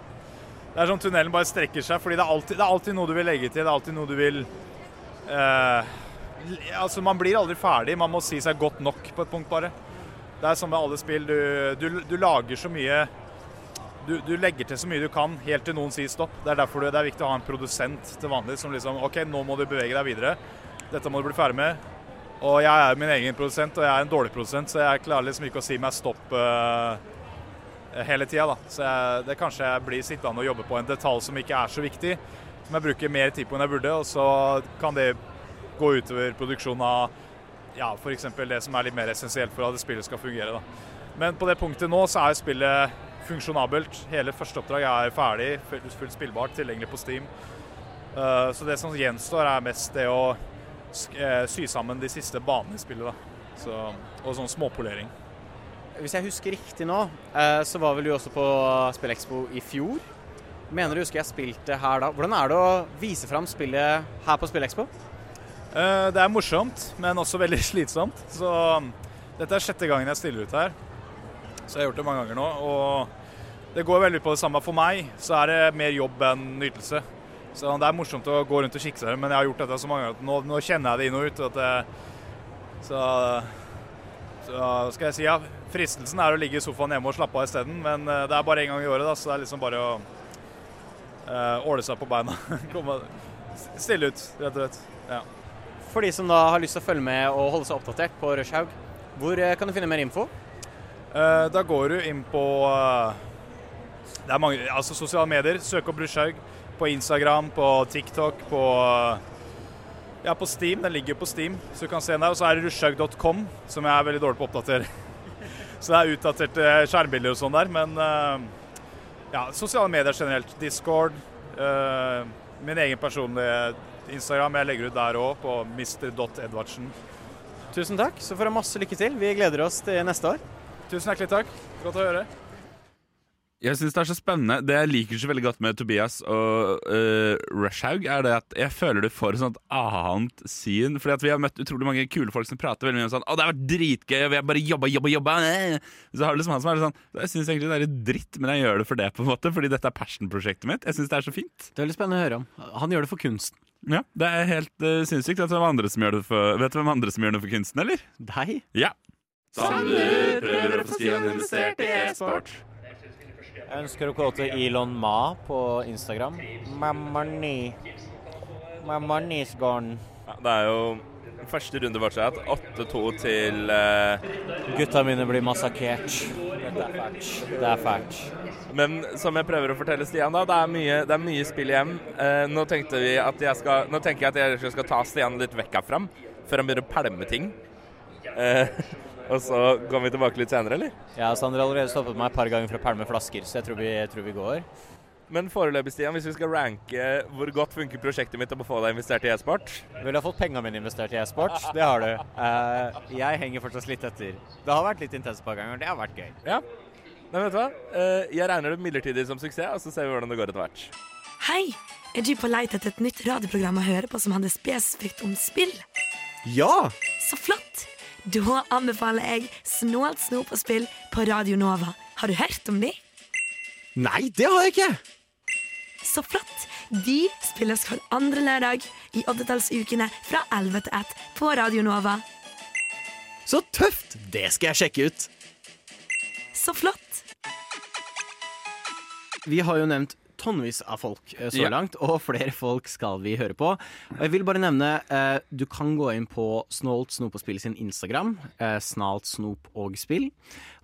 Det er sånn tunnelen bare strekker seg, fordi det er alltid, det er alltid noe du vil legge til. Det er alltid noe du vil eh, Altså, man blir aldri ferdig. Man må si seg godt nok på et punkt, bare. Det er som med alle spill. Du, du, du lager så mye du, du legger til så mye du kan, helt til noen sier stopp. Det er derfor det, er viktig å ha en produsent til vanlig som liksom OK, nå må du bevege deg videre. Dette må du bli ferdig med. Og jeg er min egen produsent, og jeg er en dårlig produsent, så jeg klarer liksom ikke å si meg stopp uh, hele tida. da. Så jeg, det kanskje jeg blir sittende og jobbe på en detalj som ikke er så viktig, som jeg bruker mer tid på enn jeg burde, og så kan det gå utover produksjonen av ja, f.eks. det som er litt mer essensielt for at spillet skal fungere. da. Men på det punktet nå så er spillet funksjonabelt. Hele første oppdrag er ferdig, fullt, spillbart, tilgjengelig på Steam. Eh, så det som gjenstår, er mest det å eh, sy sammen de siste banene i spillet. da. Så, og sånn småpolering. Hvis jeg husker riktig nå, eh, så var vel du også på Spillekspo i fjor. Mener du husker jeg spilte her da. Hvordan er det å vise fram spillet her på Spillekspo? Eh, Det er morsomt, men også veldig slitsomt. Så um, dette er sjette gangen jeg stiller ut her. Så jeg har gjort det mange ganger nå. Og det går veldig på det samme. For meg så er det mer jobb enn nytelse. Så det er morsomt å gå rundt og kikke seg, men jeg har gjort dette så mange ganger at nå, nå kjenner jeg det inn og ut. Det, så, så skal jeg si, ja. Fristelsen er å ligge i sofaen hjemme og slappe av isteden, men eh, det er bare én gang i året, da, så det er liksom bare å uh, åle seg på beina. Stille ut, rett og slett. Ja. For de som da har lyst til å følge med og holde seg oppdatert på Rushhaug, hvor eh, kan du finne mer info? Eh, da går du inn på eh, Det er mange Altså sosiale medier. Søk opp Rushhaug på Instagram, på TikTok, på Ja, på Steam. Den ligger på Steam, så du kan se den der. Og så er det rushhaug.com, som jeg er veldig dårlig på å oppdatere. så det er utdaterte skjermbilder og sånn der. Men ja, sosiale medier generelt. Discord. min egen personlige Instagram. Jeg legger ut der òg, på mr.edvardsen. Tusen takk, så får du masse lykke til. Vi gleder oss til neste år. Tusen hjertelig takk. Godt å høre. Jeg syns det er så spennende. Det jeg liker så veldig godt med Tobias og uh, Rushhaug, er det at jeg føler du får et sånt annet syn. Fordi at vi har møtt utrolig mange kule folk som prater veldig mye om sånn 'Å, det har vært dritgøy, og vi har bare jobba, jobba, jobba'. eh». Så har du liksom han som er sånn Jeg syns egentlig det er litt dritt, men jeg gjør det for det, på en måte. Fordi dette er passion-prosjektet mitt. Jeg syns det er så fint. Det er veldig spennende å høre om. Han gjør det for kunsten. Ja, det er helt uh, sinnssykt. Vet du hvem andre som gjør det for, vet du hvem andre som gjør det for kunsten, eller? Deg? Ja. Sander prøver å få Stian investert i e-sport. Jeg ønsker å quote Elon Ma på Instagram. My money. My money's gone. Ja, det er jo første runde fortsatt. 8-2 til eh, Gutta mine blir massakert. Det er fælt. Det er fælt. Men som jeg prøver å fortelle Stian, da, det er mye, det er mye spill igjen. Eh, nå, tenkte vi at jeg skal, nå tenker jeg at jeg skal ta Stian litt vekk herfra, før han begynner å pælme ting. Eh, og så kommer vi tilbake litt senere, eller? Ja, Sander har allerede stoppet meg et par ganger for å pælme flasker, så jeg tror vi, jeg tror vi går. Men foreløpig, Stian, hvis vi skal ranke hvor godt funker prosjektet mitt om å få deg investert i e-sport Vil du ha fått pengene mine investert i e-sport? Det har du. Uh, jeg henger fortsatt litt etter. Det har vært litt intenst et par ganger. Det har vært gøy. Ja. Nei, vet du hva? Uh, jeg regner det midlertidig som suksess, og så ser vi hvordan det går etter hvert. Hei! Er du på leit etter et nytt radioprogram å høre på som handler spesifikt om spill? Ja! Så flott! Da anbefaler jeg Snålt snop og spill på Radio Nova. Har du hørt om de? Nei, det har jeg ikke! Så flott! De spilles hver andre lørdag i oddetallsukene fra 11 til 1 på Radio Nova. Så tøft! Det skal jeg sjekke ut. Så flott! Vi har jo nevnt tonnevis av folk eh, så Ja. langt, og flere folk skal vi høre på. Og jeg vil bare nevne, eh, du kan gå inn på Snålt snop og spill sin Instagram, eh, snalt snop og spill,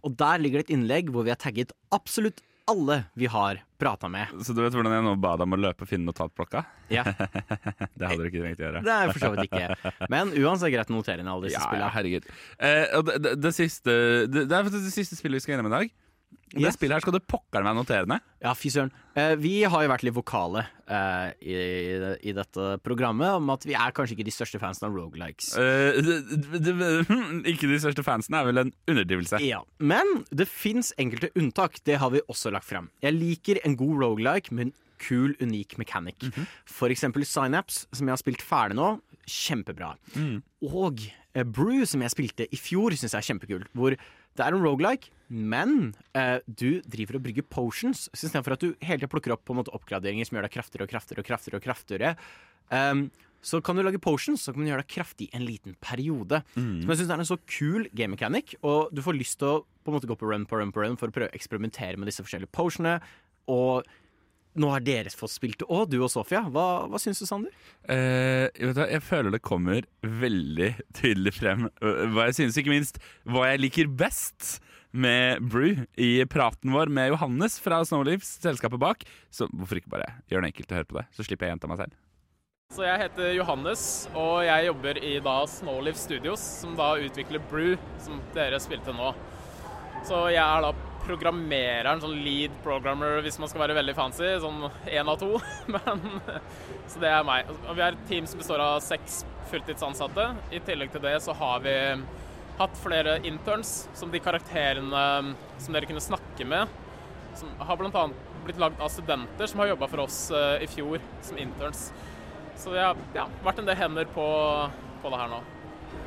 og der ligger det et innlegg hvor vi har tagget absolutt alle vi har prata med. Så du vet hvordan jeg nå ba deg om å løpe og finne notatblokka? Ja. det hadde du ikke trengt å gjøre. Det er for så vidt ikke. Men uansett greit å notere inn alle disse Ja, ja, spillene. herregud. Eh, det, det, det, siste, det, det er faktisk det siste spillet vi skal gjennom i dag. Det yes. spillet her skal du pokker meg notere ned. Ja, fy søren. Eh, vi har jo vært litt vokale eh, i, i dette programmet om at vi er kanskje ikke de største fansene av rogelikes. Eh, det, ikke de største fansene er vel en underdrivelse. Ja, Men det fins enkelte unntak. Det har vi også lagt frem. Jeg liker en god rogelike med en kul, unik mechanic. For eksempel Synapse, som jeg har spilt ferdig nå. Kjempebra. Og eh, Brew, som jeg spilte i fjor, syns jeg er kjempekult. Hvor det er en rogelike, men eh, du driver og brygger potions. Så istedenfor at du hele tida plukker opp på en måte oppgraderinger som gjør deg kraftigere og kraftigere, og kraftigere, og kraftigere um, så kan du lage potions, så kan du gjøre deg kraftig en liten periode. Mm. Som jeg synes er en så kul game mechanic, og du får lyst til å på en måte gå på run på run på run for å prøve å eksperimentere med disse forskjellige potionene. Og nå har dere fått spilt det òg, du og Sofia. Hva, hva syns du, Sander? Eh, vet du, jeg føler det kommer veldig tydelig frem hva jeg synes, ikke minst hva jeg liker best med Brew i praten vår med Johannes fra Snowleaves, selskapet bak. Så hvorfor ikke bare gjøre det enkelt å høre på det, så slipper jeg gjenta meg selv. Så jeg heter Johannes, og jeg jobber i da Snowleaf Studios, som da utvikler Brew, som dere spilte nå. Så jeg er da programmereren, sånn lead programmer hvis man skal være veldig fancy, sånn én av to. Men, så det er meg. Og vi er et team som består av seks fulltidsansatte. I tillegg til det så har vi hatt flere interns, som de karakterene som dere kunne snakke med. Som har bl.a. blitt lagd av studenter som har jobba for oss eh, i fjor som interns. Så det har ja, vært en del hender på, på det her nå.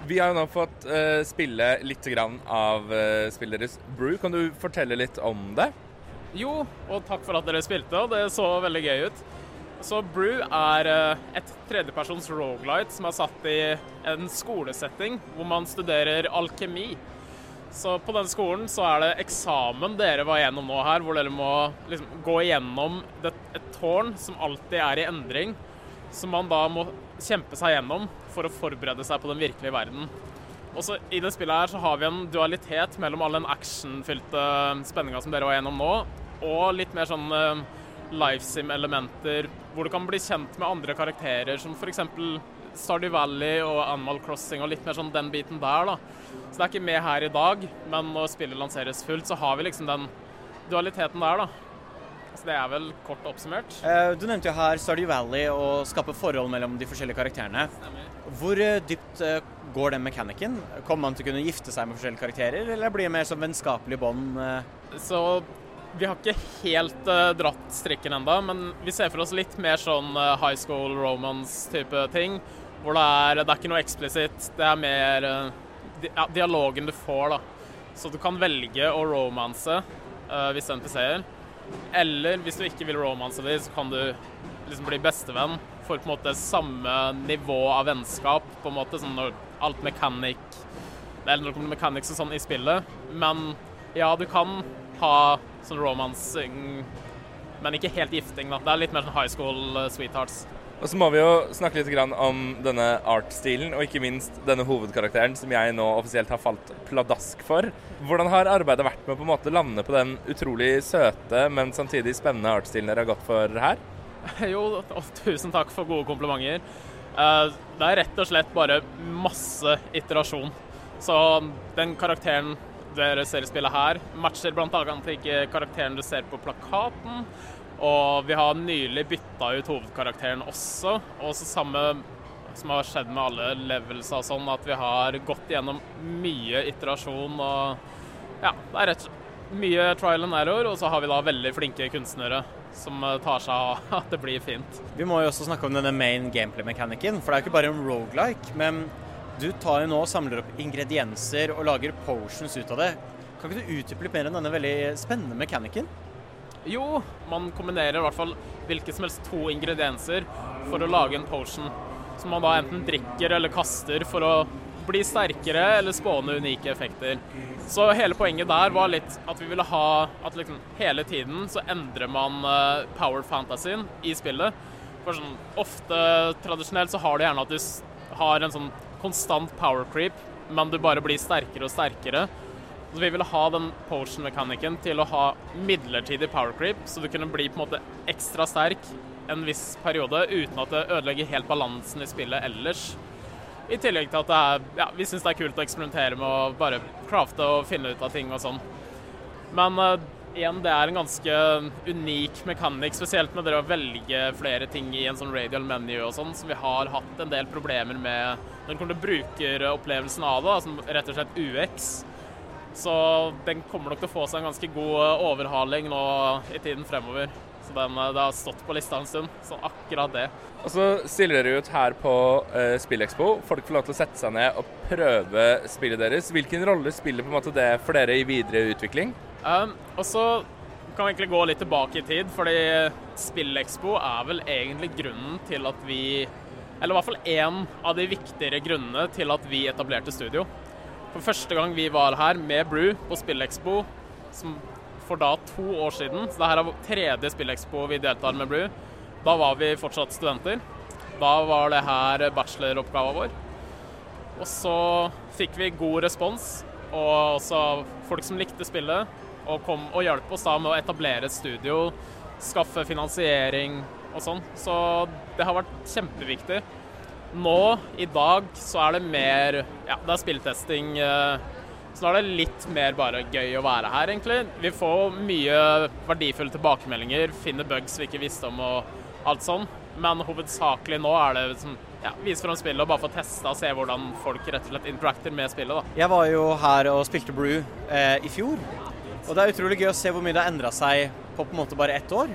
Vi har jo nå fått uh, spille litt av uh, spillet deres Brew. Kan du fortelle litt om det? Jo, og takk for at dere spilte, det så veldig gøy ut. Så Brew er uh, et tredjepersons rogelight som er satt i en skolesetting hvor man studerer alkemi. Så på den skolen så er det eksamen dere var igjennom nå her, hvor dere må liksom gå igjennom det, et tårn som alltid er i endring, som man da må kjempe seg gjennom for å forberede seg på den virkelige verden. Og så I det spillet her så har vi en dualitet mellom all den actionfylte spenninga som dere var gjennom nå, og litt mer sånn uh, livesim-elementer hvor du kan bli kjent med andre karakterer, som f.eks. Stardew Valley og Animal Crossing og litt mer sånn den biten der. da. Så det er ikke med her i dag, men når spillet lanseres fullt, så har vi liksom den dualiteten der, da. Så det er vel kort oppsummert. Eh, Du nevnte jo her Stardew Valley og skape forhold mellom de forskjellige karakterene. Hvor eh, dypt eh, går den mekanikken? Kommer man til å kunne gifte seg med forskjellige karakterer, eller blir det mer som vennskapelig bånd? eh? Så vi har ikke helt uh, dratt strikken enda, men vi ser for oss litt mer sånn uh, high school romance-type ting. Hvor det er, det er ikke noe eksplisitt, det er mer uh, di ja, dialogen du får, da. Så du kan velge å romanse uh, visse NPC-er. Eller hvis du ikke vil romanse dem, så kan du liksom bli bestevenn for på en måte samme nivå av vennskap, på en måte, sånn når alt mekanikk Det er til mechanics og sånn i spillet, men ja, du kan ha sånn romansing, men ikke helt gifting, da. Det er litt mer sånn high school eh, sweethearts. Og så må vi jo snakke litt grann om denne art-stilen, og ikke minst denne hovedkarakteren som jeg nå offisielt har falt pladask for. Hvordan har arbeidet vært med å på en måte lande på den utrolig søte, men samtidig spennende art-stilen dere har gått for her? Jo, tusen takk for gode komplimenter. Eh, Det er rett og slett bare masse iterasjon. Så den karakteren dere ser i spillet her, matcher bl.a. ikke karakteren du ser på plakaten. Og vi har nylig bytta ut hovedkarakteren også. Og så samme som har skjedd med alle levelser og sånn, at vi har gått gjennom mye iterasjon og ja, det er rett mye trial and error, og så har vi da veldig flinke kunstnere som eh, tar seg av at det blir fint. Vi må jo også snakke om denne main gameplay-mekanikken, for det er jo ikke bare en roguelike, men du tar jo nå og samler opp ingredienser og lager potions ut av det. Kan ikke du utdype litt mer enn denne veldig spennende mekanikken? Jo, man kombinerer i hvert fall hvilke som helst to ingredienser for å lage en potion. Som man da enten drikker eller kaster for å bli sterkere eller spåne unike effekter. Så hele poenget der var litt at vi ville ha at liksom hele tiden så endrer man eh, power fantasyen i spillet. For sånn ofte tradisjonelt så har du gjerne at du har en sånn konstant power creep, men du bare blir sterkere og sterkere. Så vi ville ha den potion-mekanikken til å ha midlertidig power creep, så du kunne bli på en måte ekstra sterk en viss periode uten at det ødelegger helt balansen i spillet ellers. I tillegg til at er, ja, vi syns det er kult å eksperimentere med å bare crafte og finne ut av ting og sånn. Men uh, igjen, det er en ganske unik mekanikk, spesielt med det å velge flere ting i en sånn radial menu og sånn, som vi har hatt en del problemer med når det kommer til brukeropplevelsen av det, som rett og slett UX. Så den kommer nok til å få seg en ganske god eh, overhaling nå i tiden fremover. Så den, eh, det har stått på lista en stund, så akkurat det. Og så stiller dere ut her på uh, Spillekspo. Folk får lov til å sette seg ned og prøve spillet deres. Hvilken rolle spiller på en måte det for dere i videre utvikling? Um, og så kan vi egentlig gå litt tilbake i tid, fordi Spillekspo er vel egentlig grunnen til at vi Eller i hvert fall én av de viktigere grunnene til at vi etablerte studio. For første gang vi var her med Brew på Spillekspo, som for da to år siden Så det her er tredje Spillekspo vi deltar med Blue. Da var vi fortsatt studenter. Da var det her bacheloroppgaven vår. Og så fikk vi god respons, og også folk som likte spillet, og kom og hjalp oss da med å etablere et studio, skaffe finansiering og sånn. Så det har vært kjempeviktig. Nå, i dag, så er det mer Ja, det er spilltesting. eh, Så nå er det litt mer bare gøy å være her, egentlig. Vi får mye verdifulle tilbakemeldinger, finner bugs vi ikke visste om og alt sånn. Men hovedsakelig nå er det liksom, ja, vise fram spillet og bare få testa og se hvordan folk rett og slett interacter med spillet. da. Jeg var jo her og spilte Brew eh, i fjor, og det er utrolig gøy å se hvor mye det har endra seg på på en måte bare ett år.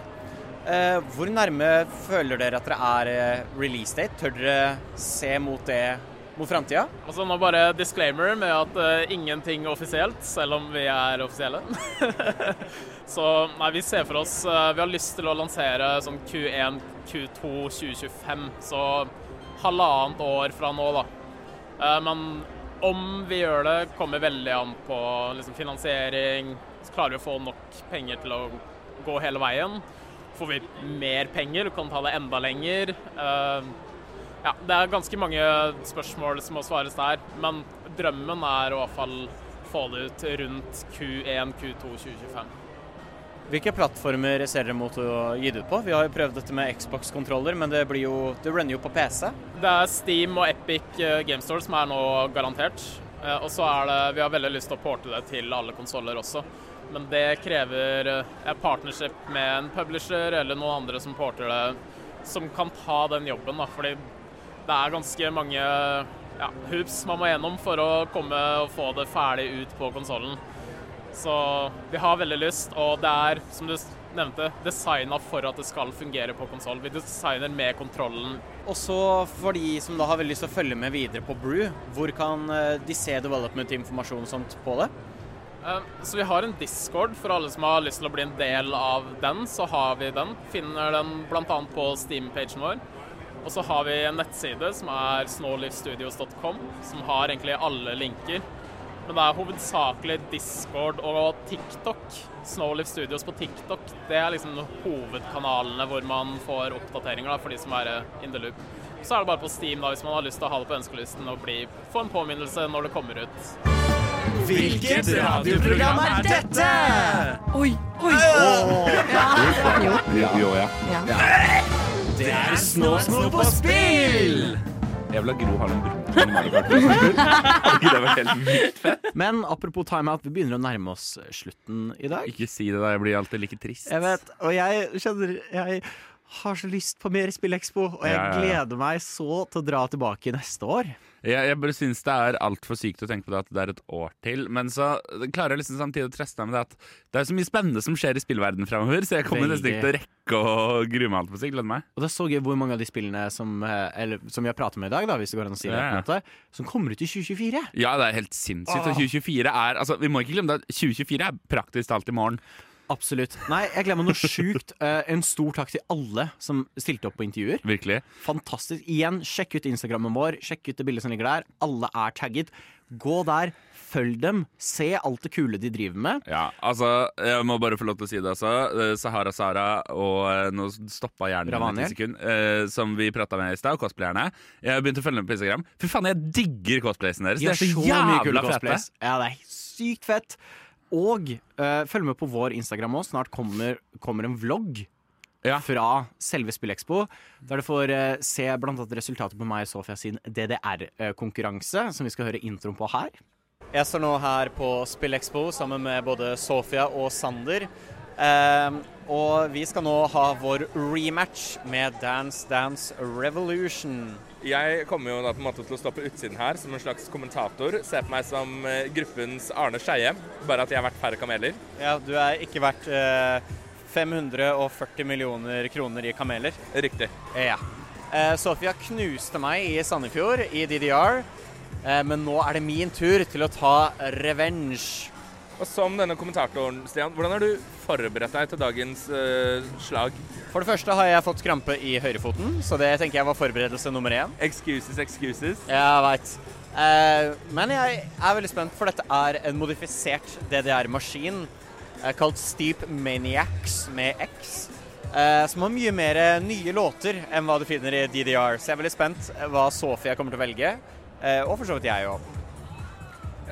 Eh, hvor nærme føler dere at dere er eh, release date? Tør dere se mot det mot framtida? Altså nå bare disclaimer med at uh, ingenting offisielt, selv om vi er offisielle. Så nei, vi ser for oss uh, Vi har lyst til å lansere sånn Q1, Q2 2025, så halvannet år fra nå, da. Uh, men om vi gjør det, kommer veldig an på liksom, finansiering. Så klarer vi å få nok penger til å gå hele veien. Får vi mer penger, kan ta det enda lenger. Eh, ja, det er ganske mange spørsmål som må svares der, men drømmen er å i hvert fall få det ut rundt Q1, Q2 2025. Hvilke plattformer ser dere mot å gi det ut på? Vi har jo prøvd dette med Xbox-kontroller, men det, blir jo, det runner jo på PC. Det er Steam og Epic GameStore Game Store som er nå garantert. Eh, Og så er det Vi har veldig lyst til å porte det til alle konsoller også. Men det krever et partnership med en publisher eller noen andre som porter det, som kan ta den jobben. da, fordi det er ganske mange ja, hoops man må gjennom for å komme og få det ferdig ut på konsollen. Så vi har veldig lyst, og det er, som du nevnte, designa for at det skal fungere på konsoll. Vi designer med kontrollen. Også for de som da har veldig lyst til å følge med videre på Brew, hvor kan eh, de se development-informasjon og sånt på det? Eh, Så vi har en discord for alle som har lyst til å bli en del av den. Så har vi den. Finner den bl.a. på Steam-pagen vår. Og så har vi en nettside som er snowleafstudios.com, som har egentlig alle linker. Men det er hovedsakelig Discord og TikTok. Snowleaf Studios på TikTok. Det er liksom hovedkanalene hvor man får oppdateringer da, for de som er in the loop. Så er det bare på Steam da, hvis man har lyst til å ha det på ønskelisten og bli, få en påminnelse når det kommer ut. Hvilket radioprogram er dette? Oi, oi. Jo, jo, ja. ja. Det er Snåsnop på spill! Jeg vil ha Gro Harlem Brundtland? Men apropos timeout, vi begynner å nærme oss slutten i dag. Ikke si det, da. Jeg blir alltid like trist. Jeg vet, og jeg kjenner Jeg har så lyst på mer Spillekspo, og jeg Ja, ja, ja. gleder meg så til å dra tilbake neste år. Jeg, jeg bare syns det er altfor sykt å tenke på det at det er et år til. Men så klarer jeg liksom samtidig å trøste meg med det at det er så mye spennende som skjer i spillverdenen framover, så jeg kommer nesten ikke til å rekke å grue meg alt på sikt. Gleder meg. Og det er så gøy hvor mange av de spillene som, eh, eller, som vi har pratet med i dag, da, hvis det går an å si det, Ja, ja. måte, som kommer ut i 2024. Ja, det er helt sinnssykt. Og 2024 er Altså, vi må ikke glemme det. at 2024 er praktisk talt i morgen. Absolutt. Nei, jeg glemmer noe sjukt. Eh, en stor takk til alle som stilte opp på intervjuer. Virkelig. Fantastisk. Igjen, sjekk ut Instagrammen vår. Sjekk ut det bildet som ligger der. Alle er tagget. Gå der, følg dem, se alt det kule de driver med. Ja, altså, jeg må bare få lov til å si det. Eh, Sahara Sara og eh, nå stoppa hjernen min et sekund, eh, som vi prata med i stad, cosplayerne. Jeg har begynt å følge dem på Instagram. Fy faen, jeg digger cosplayene deres. De er så så jævla fete. Ja, det er sykt fett. Og uh, følg med på vår Instagram òg. Snart kommer, kommer en vlogg. Fra selve Spillekspo, der du får uh, se annet resultatet på meg og Sofia sin DDR-konkurranse, som vi skal høre introen på her. Jeg står nå her på Spillekspo sammen med både Sofia og Sander. Eh, og vi skal nå ha vår rematch med Dance Dance Revolution. Jeg kommer jo da på en måte til å stå på utsiden her som en slags kommentator. Se på meg som eh, gruppens Arne Skeie, bare at jeg har vært færre kameler. Ja, du er ikke verdt eh, 540 millioner kroner i kameler. Riktig. Ja. Eh, Sofia knuste meg i Sandefjord, i DDR. Eh, men nå er det min tur til å ta revenge. Og som denne kommentatoren, Stian, hvordan har du forberedt deg til dagens uh, slag? For det første har jeg fått krampe i høyrefoten, så det tenker jeg var forberedelse nummer én. Excuses, excuses. Jeg veit. Uh, men jeg er veldig spent, for dette er en modifisert DDR-maskin uh, kalt Steep Maniacs med X. eh, som har mye mer nye låter enn hva du finner i DDR. Så jeg er veldig spent eh, hva Sofia kommer til å velge. eh, og for så vidt jeg òg.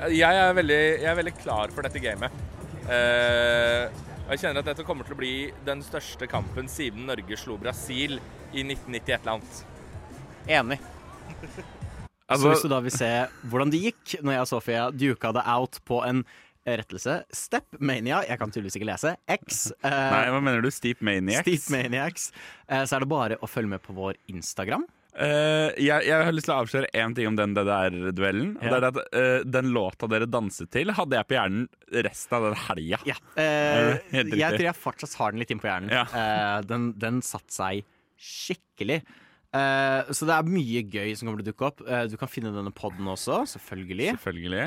Jeg er veldig, jeg er veldig klar for dette gamet. Eh, og jeg kjenner at dette kommer til å bli den største kampen siden Norge slo Brasil i 1990 et eller annet. Enig. så hvis du da vil se hvordan det gikk når jeg og Sofia duka det out på en rettelse Step Mania, jeg kan tydeligvis ikke lese, X. eh, Nei, hva mener du? Steep Steepmaniacs. Steep Maniacs. Eh, så er det bare å følge med på vår Instagram. Eh, jeg, jeg har lyst til å avsløre én ting om den DDR-duellen. Ja. det er at eh, Den låta dere danset til, hadde jeg på hjernen resten av den helga. Ja. Uh, jeg tror jeg fortsatt har den litt innpå hjernen. Eh, den, den satte seg skikkelig. Så det er mye gøy som kommer til å dukke opp. Du kan finne denne poden også, selvfølgelig. Selvfølgelig.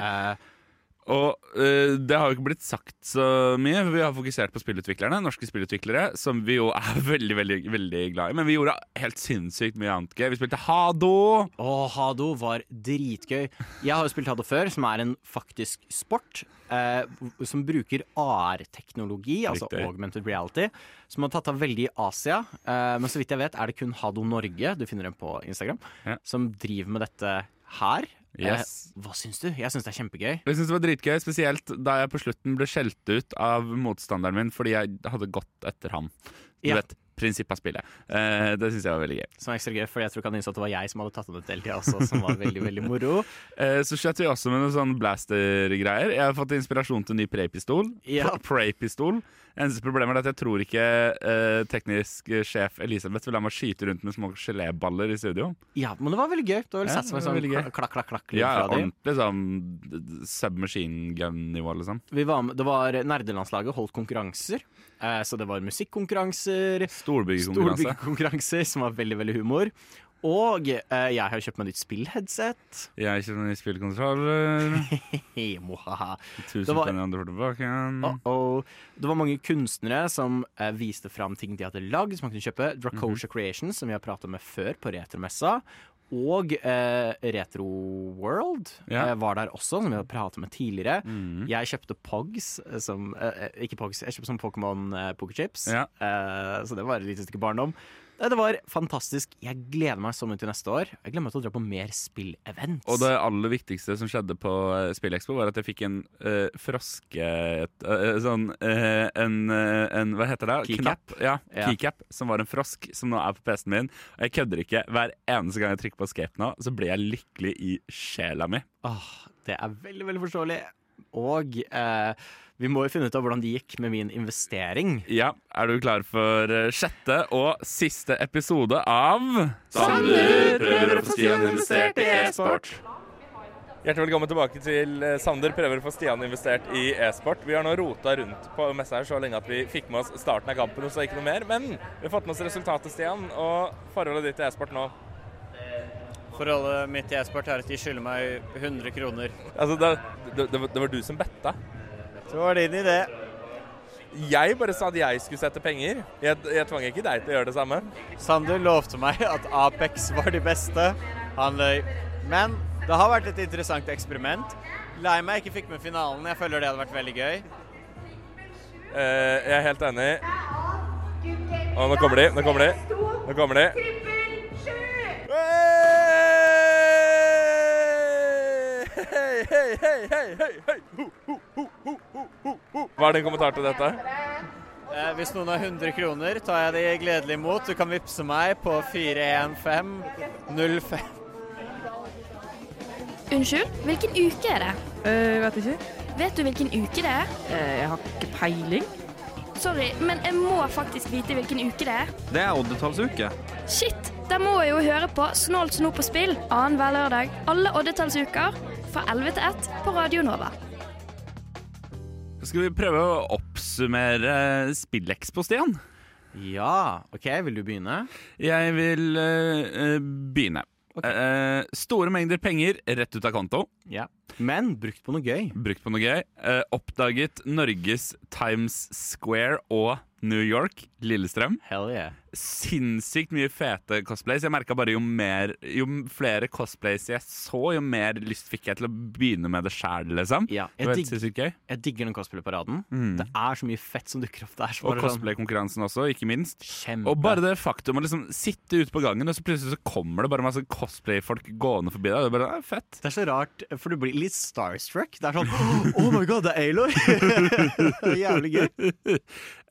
Og eh, det har jo ikke blitt sagt så mye, vi har fokusert på spillutviklerne, norske spillutviklere, som vi jo er veldig, veldig, veldig glad i. Men vi gjorde helt sinnssykt mye annet gøy. Vi spilte Hado. Å, Hado var dritgøy. Jeg har jo spilt Hado før, som er en faktisk sport. Eh, som bruker AR-teknologi, altså augmented reality, som har tatt av veldig i Asia. Eh, men så vidt jeg vet, er det kun Hado Norge, du finner dem på Instagram, som driver med dette her. Yes. Eh, hva syns du? Jeg syns det er kjempegøy. Jeg synes det var dritgøy, spesielt da jeg på slutten ble skjelt ut av motstanderen min fordi jeg hadde gått etter ham. Du Ja. vet, prinsippet av spillet. Eh, det syns jeg var veldig gøy. Som ekstra gøy, fordi jeg tror ikke han innså at det var jeg som hadde tatt ham ut hele tida også, som var veldig, veldig moro. Eh, så skjøt vi også med noen sånn blaster-greier. Jeg har fått inspirasjon til en ny Prey-pistol. Ja. Pr- Prey-pistol. Eneste problemet er at jeg tror ikke eh, teknisk sjef Elisabeth vil la meg skyte rundt med små geléballer i studio. Ja, men det var veldig gøy. Det var vel satt som en sånn klakk, klakk, klakk. Ja, ordentlig sånn submachine gun-nivå, liksom. Vi var med, det var Nerdelandslaget holdt konkurranser. Eh, så det var musikkonkurranser. Storbyggekonkurranse. Storbyggekonkurranser, som var veldig, veldig humor. Og eh, jeg har kjøpt meg nytt spillheadset. Jeg har meg noen spillkontroller. Tusen Det var- penner andre for tilbake igjen. Uh-oh. Det var mange kunstnere som eh, viste fram ting de hadde lagd, som man kunne kjøpe. Dracosha Creations, som vi har prata med før på Retromessa. og eh, Retro World yeah. eh, var der også, som vi har pratet med tidligere. Mm. Jeg kjøpte Pogs, eh, som eh, Ikke Pogs, jeg kjøpte som Pokémon eh, Pokerchips. Yeah. Eh, så det var et lite stykke barndom. Eh, Det var fantastisk. Jeg gleder meg så mye til neste år. Jeg gleder meg til å dra på mer spillevents. Og det aller viktigste som skjedde på Spillexpo Spillekspo, var at jeg fikk en uh, froske... eh, sånn uh, en, eh, en Hva heter det? Keycap? Ja, Ja. keycap, som var en frosk, som nå er på PC-en min. Og jeg kødder ikke. Hver eneste gang jeg trykker på escape nå, så blir jeg lykkelig i sjela mi. Åh, det er veldig, veldig forståelig. Og eh, vi må jo finne ut av hvordan det gikk med min investering. Ja, er du klar for eh, sjette og siste episode av Sander prøver å få Stian investert i e-sport. Hjertelig velkommen tilbake til eh, Sander prøver å få Stian investert i e-sport. Vi har nå rota rundt på messa her så lenge at vi fikk med oss starten av kampen og så ikke noe mer. Men vi har fått med oss resultatet, Stian, og forholdet ditt til e-sport nå. Forholdet mitt til e-sport er at de skylder meg 100 kroner. Altså, det, det, det, var, du som betta. Så var din idé. Jeg bare sa at jeg skulle sette penger. Jeg, jeg tvang ikke deg til å gjøre det samme. Sander lovte meg at Apex var de beste. Han løy. Men det har vært et interessant eksperiment. Lei meg ikke fikk med finalen. Jeg føler det hadde vært veldig gøy. Uh, jeg er helt enig. Og nå kommer de, nå kommer de. Nå kommer de. Hei, hei, hei, hei, hei, hei. Ho, ho, ho. Hva er din kommentar til dette? Eh, hvis noen har 100 kroner, tar jeg de gledelig imot. Du kan vippse meg på 41505. Unnskyld, hvilken uke er det? Eh, vet ikke. Vet du hvilken uke det er? Eh, jeg har ikke peiling. Sorry, men jeg må faktisk vite hvilken uke det er. Det er oddetallsuke. Shit! Da må jeg jo høre på Snålt snop og spill annenhver lørdag alle oddetallsuker fra 11 til 1 på Radio Nova. Skal vi prøve å oppsummere SpillExpo, Stian? Ja, OK, vil du begynne? Jeg vil uh, begynne. begynne. Uh, store mengder penger rett ut av konto. Ja. Men brukt på noe gøy. Brukt på noe gøy. Uh, oppdaget Norges Times Square og New York, Lillestrøm. Hell yeah. Sinnssykt mye fete cosplays. Jeg merka bare jo mer Jo flere cosplays jeg så, jo mer lyst fikk jeg til å begynne med det sjæl, liksom. Ja, jeg, digg, jeg digger den cosplay-paraden. Mm. Det er så mye fett som dukker opp der. Og cosplaykonkurransen sånn- cosplay-konkurransen også, ikke minst. Kjempe. Og bare det faktum å liksom sitte ute på gangen, og så plutselig så kommer det bare masse cosplay-folk gående forbi deg. Det er bare er fett. Det er så rart, for du blir litt starstruck. Det er sånn Oh my god, det er Aylor! Det er Jævlig gøy.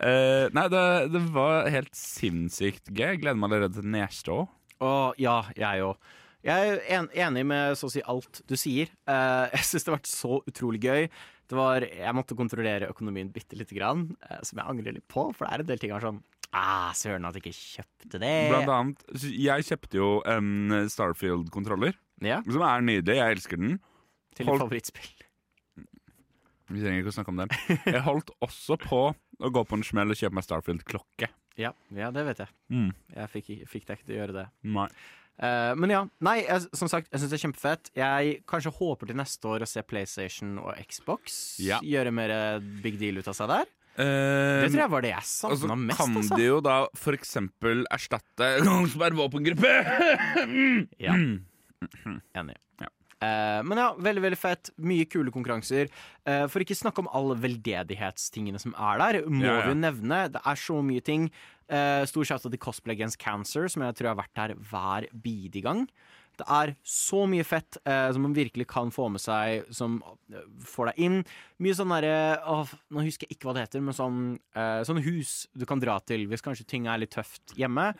Uh, nei, det, det var helt sinnssykt gøy. Jeg gleder meg allerede til neste år. Åh, ja, jeg òg. Jeg er en, enig med så å si alt du sier. Eh, jeg syns det har vært så utrolig gøy. Det var, jeg måtte kontrollere økonomien bitte lite grann, eh, som jeg angrer litt på. For det er en del ting her sånn Ah, søren at jeg ikke kjøpte det. Blant annet, jeg kjøpte jo en Starfield-kontroller, som er nydelig. Jeg elsker den. Til ditt favorittspill. Vi trenger ikke å snakke om den. Jeg holdt også på å gå på en smell og kjøpe meg Starfield-klokke. Ja, ja, det vet jeg. Mm. Jeg fikk, fikk deg ikke til å gjøre det. Nei. Uh, men ja, nei, jeg, som sagt, jeg syns det er kjempefett. Jeg kanskje håper til neste år å se PlayStation og Xbox Ja. gjøre mer big deal ut av seg der. Uh, det tror jeg var det jeg savna altså, mest. kan altså. de jo da for eksempel erstatte Kongsberg våpengruppe! Ja. Enig. Eh, men ja, veldig veldig fett. Mye kule konkurranser. Eh, for ikke snakke om alle veldedighetstingene som er der, må Ja, ja. vi jo nevne. Det er så mye ting. Uh, stor shout til Cosplay Against Cancer, som jeg tror har vært der hver bidige gang. Det er så mye fett eh, som man virkelig kan få med seg, som eh, får deg inn. Mye sånn derre åh, Nå husker jeg ikke hva det heter, men sånn, eh, sånn hus du kan dra til hvis kanskje ting er litt tøft hjemme.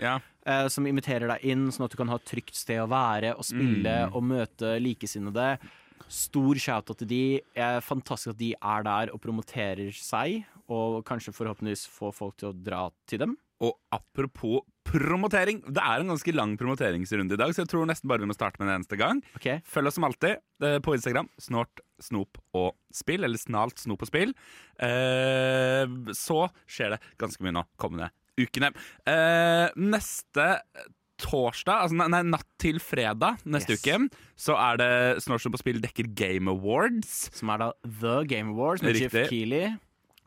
eh, som inviterer deg inn, sånn at du kan ha et trygt sted å være og spille Mm. og møte likesinnede. Stor shout-out til de. Fantastisk at de er der og promoterer seg, og kanskje forhåpentligvis få folk til å dra til dem. Og apropos promotering, det er en ganske lang promoteringsrunde i dag, så jeg tror nesten bare vi må starte med en eneste gang. Følg oss som alltid eh, på Instagram. Snort, snop og spill, eller snalt, snop og spill. Eh, så skjer det ganske mye nå kommende ukene. Eh, neste torsdag, altså nei, natt til fredag neste Yes. uke, så er det Snort, snop og spill dekker Game Awards. Som er da The Game Awards med Jeff Riktig. Keeley.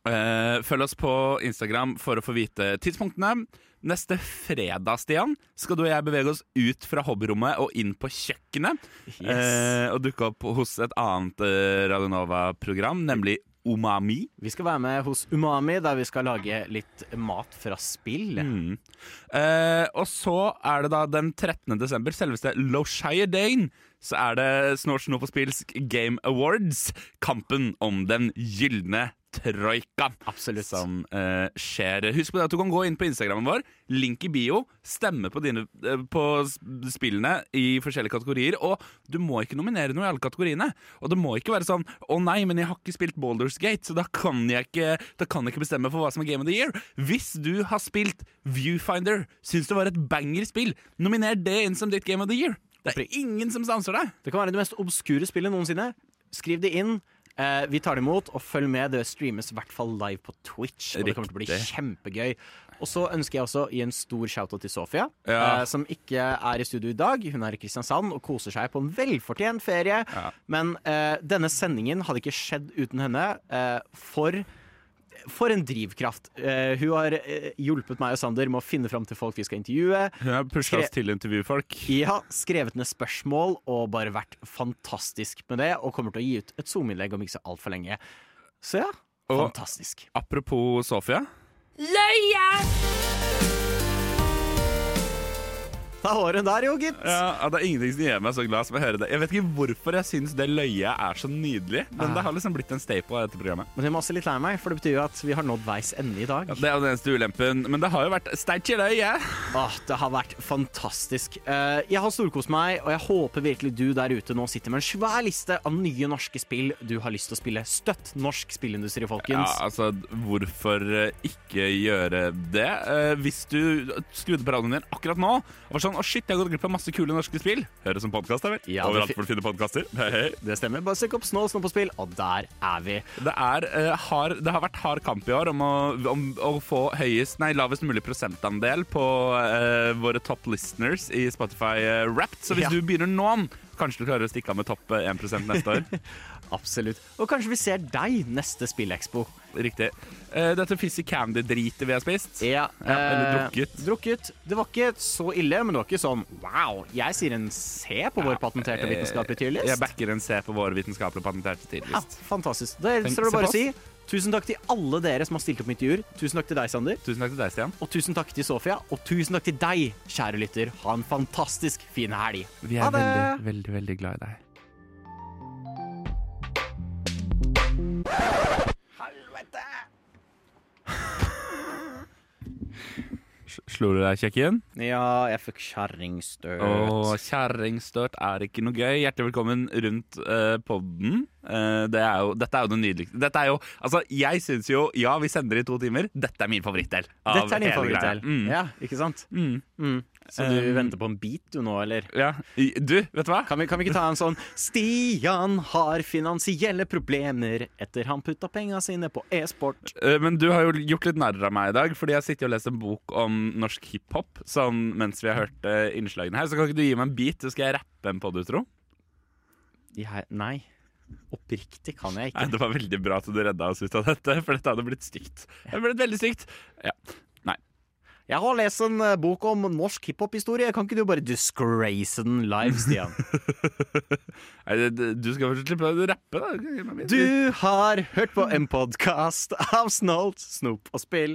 Eh, følg oss på Instagram for å få vite tidspunktene. Neste fredag, Stian, skal du og jeg bevege oss ut fra hobbyrommet og inn på kjøkkenet. Yes. Uh, og dukke opp hos et annet uh, Radionova-program, nemlig Umami. Vi skal være med hos Umami, der vi skal lage litt mat fra spill. Mm. Eh, og så er det da den 13. desember, selveste Loshire Dane, så er det Snort Snop og Spills Game Awards. Kampen om den gylne troika. Absolutt. Som eh, skjer. Husk på det at du kan gå inn på Instagrammen vår, link i bio, stemme på, dine, eh, på spillene i forskjellige kategorier. Og du må ikke nominere noe i alle kategoriene. Og det må ikke være sånn 'Å nei, men jeg har ikke spilt Baldur's Gate', så da kan jeg ikke, da kan jeg ikke bestemme for hva som er Game of the Year. Hvis du har spilt Viewfinder, syns det var et banger-spill, nominer det inn som ditt Game of the Year. Det er ingen som stanser deg. Det kan være det mest obskure spillet noensinne. Skriv det inn. Eh, vi tar det imot, og følg med. Det streames i hvert fall live på Twitch. Og det kommer til å bli kjempegøy. Og så ønsker jeg også å gi en stor shout-out til Sofia, Ja. eh, som ikke er i studio i dag. Hun er i Kristiansand og koser seg på en velfortjent ferie. Men eh, denne sendingen hadde ikke skjedd uten henne. Eh, for for en drivkraft. Uh, hun har eh, hjulpet meg og Sander med å finne fram til folk vi skal intervjue. Hun har pusha oss til intervjufolk. Ja, skrevet ned spørsmål og bare vært fantastisk med det. Og kommer til å gi ut et Zoom-innlegg om ikke så altfor lenge. Så ja, Og fantastisk. Apropos Sofia. Løye! Da var der, jo, gitt. Ja, Det er ingenting som gjør meg så glad som å høre det. Jeg vet ikke hvorfor jeg syns det løyet er så nydelig, men det har liksom blitt en staple av dette programmet. Men jeg må også litt lei meg, for det betyr jo at vi har nådd veis ende i dag. Ja, det er jo den eneste ulempen, men det har jo vært sterkt i løyet. Åh, det har vært fantastisk. Eh, jeg har storkost meg, og jeg håper virkelig du der ute nå sitter med en svær liste av nye norske spill du har lyst til å spille. Støtt norsk spillindustri, folkens. Ja, altså, hvorfor eh, ikke gjøre det? Eh, hvis du skrudde på radioen din akkurat nå og var sånn Å, shit, jeg har gått glipp av masse kule norske spill. Høres som podkast, da vel? Ja, Overalt hvor du finner podkaster. Hei, hei. Det stemmer. Bare søk opp Snål Snå på spill, og der er vi. Det, er, eh, hard, det har vært hard kamp i år om å, om å få høyest, nei, lavest mulig prosentandel på eh, våre top listeners i Spotify uh, Wrapped. Så hvis Ja. du begynner nå, kanskje du klarer å stikke av med topp eh, 1 neste år. Absolutt. Og kanskje vi ser deg neste Spillekspo. Riktig. Uh, dette Fizzy Candy-dritet vi har spist. Ja, eller drukket. drukket. drukket. Det var ikke så ille, men det var ikke sånn wow. Jeg sier en C på vår patenterte vitenskapelige tyrlist. Jeg backer en C på vår vitenskapelige patenterte Ja, fantastisk. Da skal gjelder det bare å si tusen takk til alle dere som har stilt opp med intervjuer. Tusen takk til deg, Sander. Tusen takk til deg, Stian. Og tusen takk til Sofia. Og tusen takk til deg, kjære lytter. Ha en fantastisk fin helg. Vi er veldig, veldig, veldig glad i deg. S- Slo du deg, kjekken? Ja, jeg fikk kjerringstøt. Åh, kjerringstøt er ikke noe gøy. Hjertelig velkommen rundt uh, podden. Uh, det er jo, dette er jo det nydeligste. Dette er jo, altså, jeg syns jo Ja, vi sender i to timer. Dette er min favorittdel. Dette er din favorittdel. Mm. Ja, ikke sant? Mm. Mm. Så du Um, venter på en beat du nå, eller? Ja. Du, vet du hva? Kan vi, kan vi ikke ta en sånn Stian har finansielle problemer etter han putta penga sine på e-sport. Uh, Men du har jo gjort litt narr av meg i dag, fordi jeg sitter og leser en bok om norsk hiphop sånn mens vi har hørt uh, innslagene her. Så kan ikke du gi meg en beat, så skal jeg rappe en podutro? Jeg, nei. Oppriktig kan jeg ikke. Nei, det var veldig bra at du redda oss ut av dette, for dette hadde blitt stygt. Det hadde blitt veldig stygt. Ja. Jeg har lest en eh, bok om norsk hiphop-historie. Kan ikke du bare disgrace den live, Stian? Nei, Du skal først slippe å rappe, da. Du har hørt på en podkast av Snolt, Snop og Spill.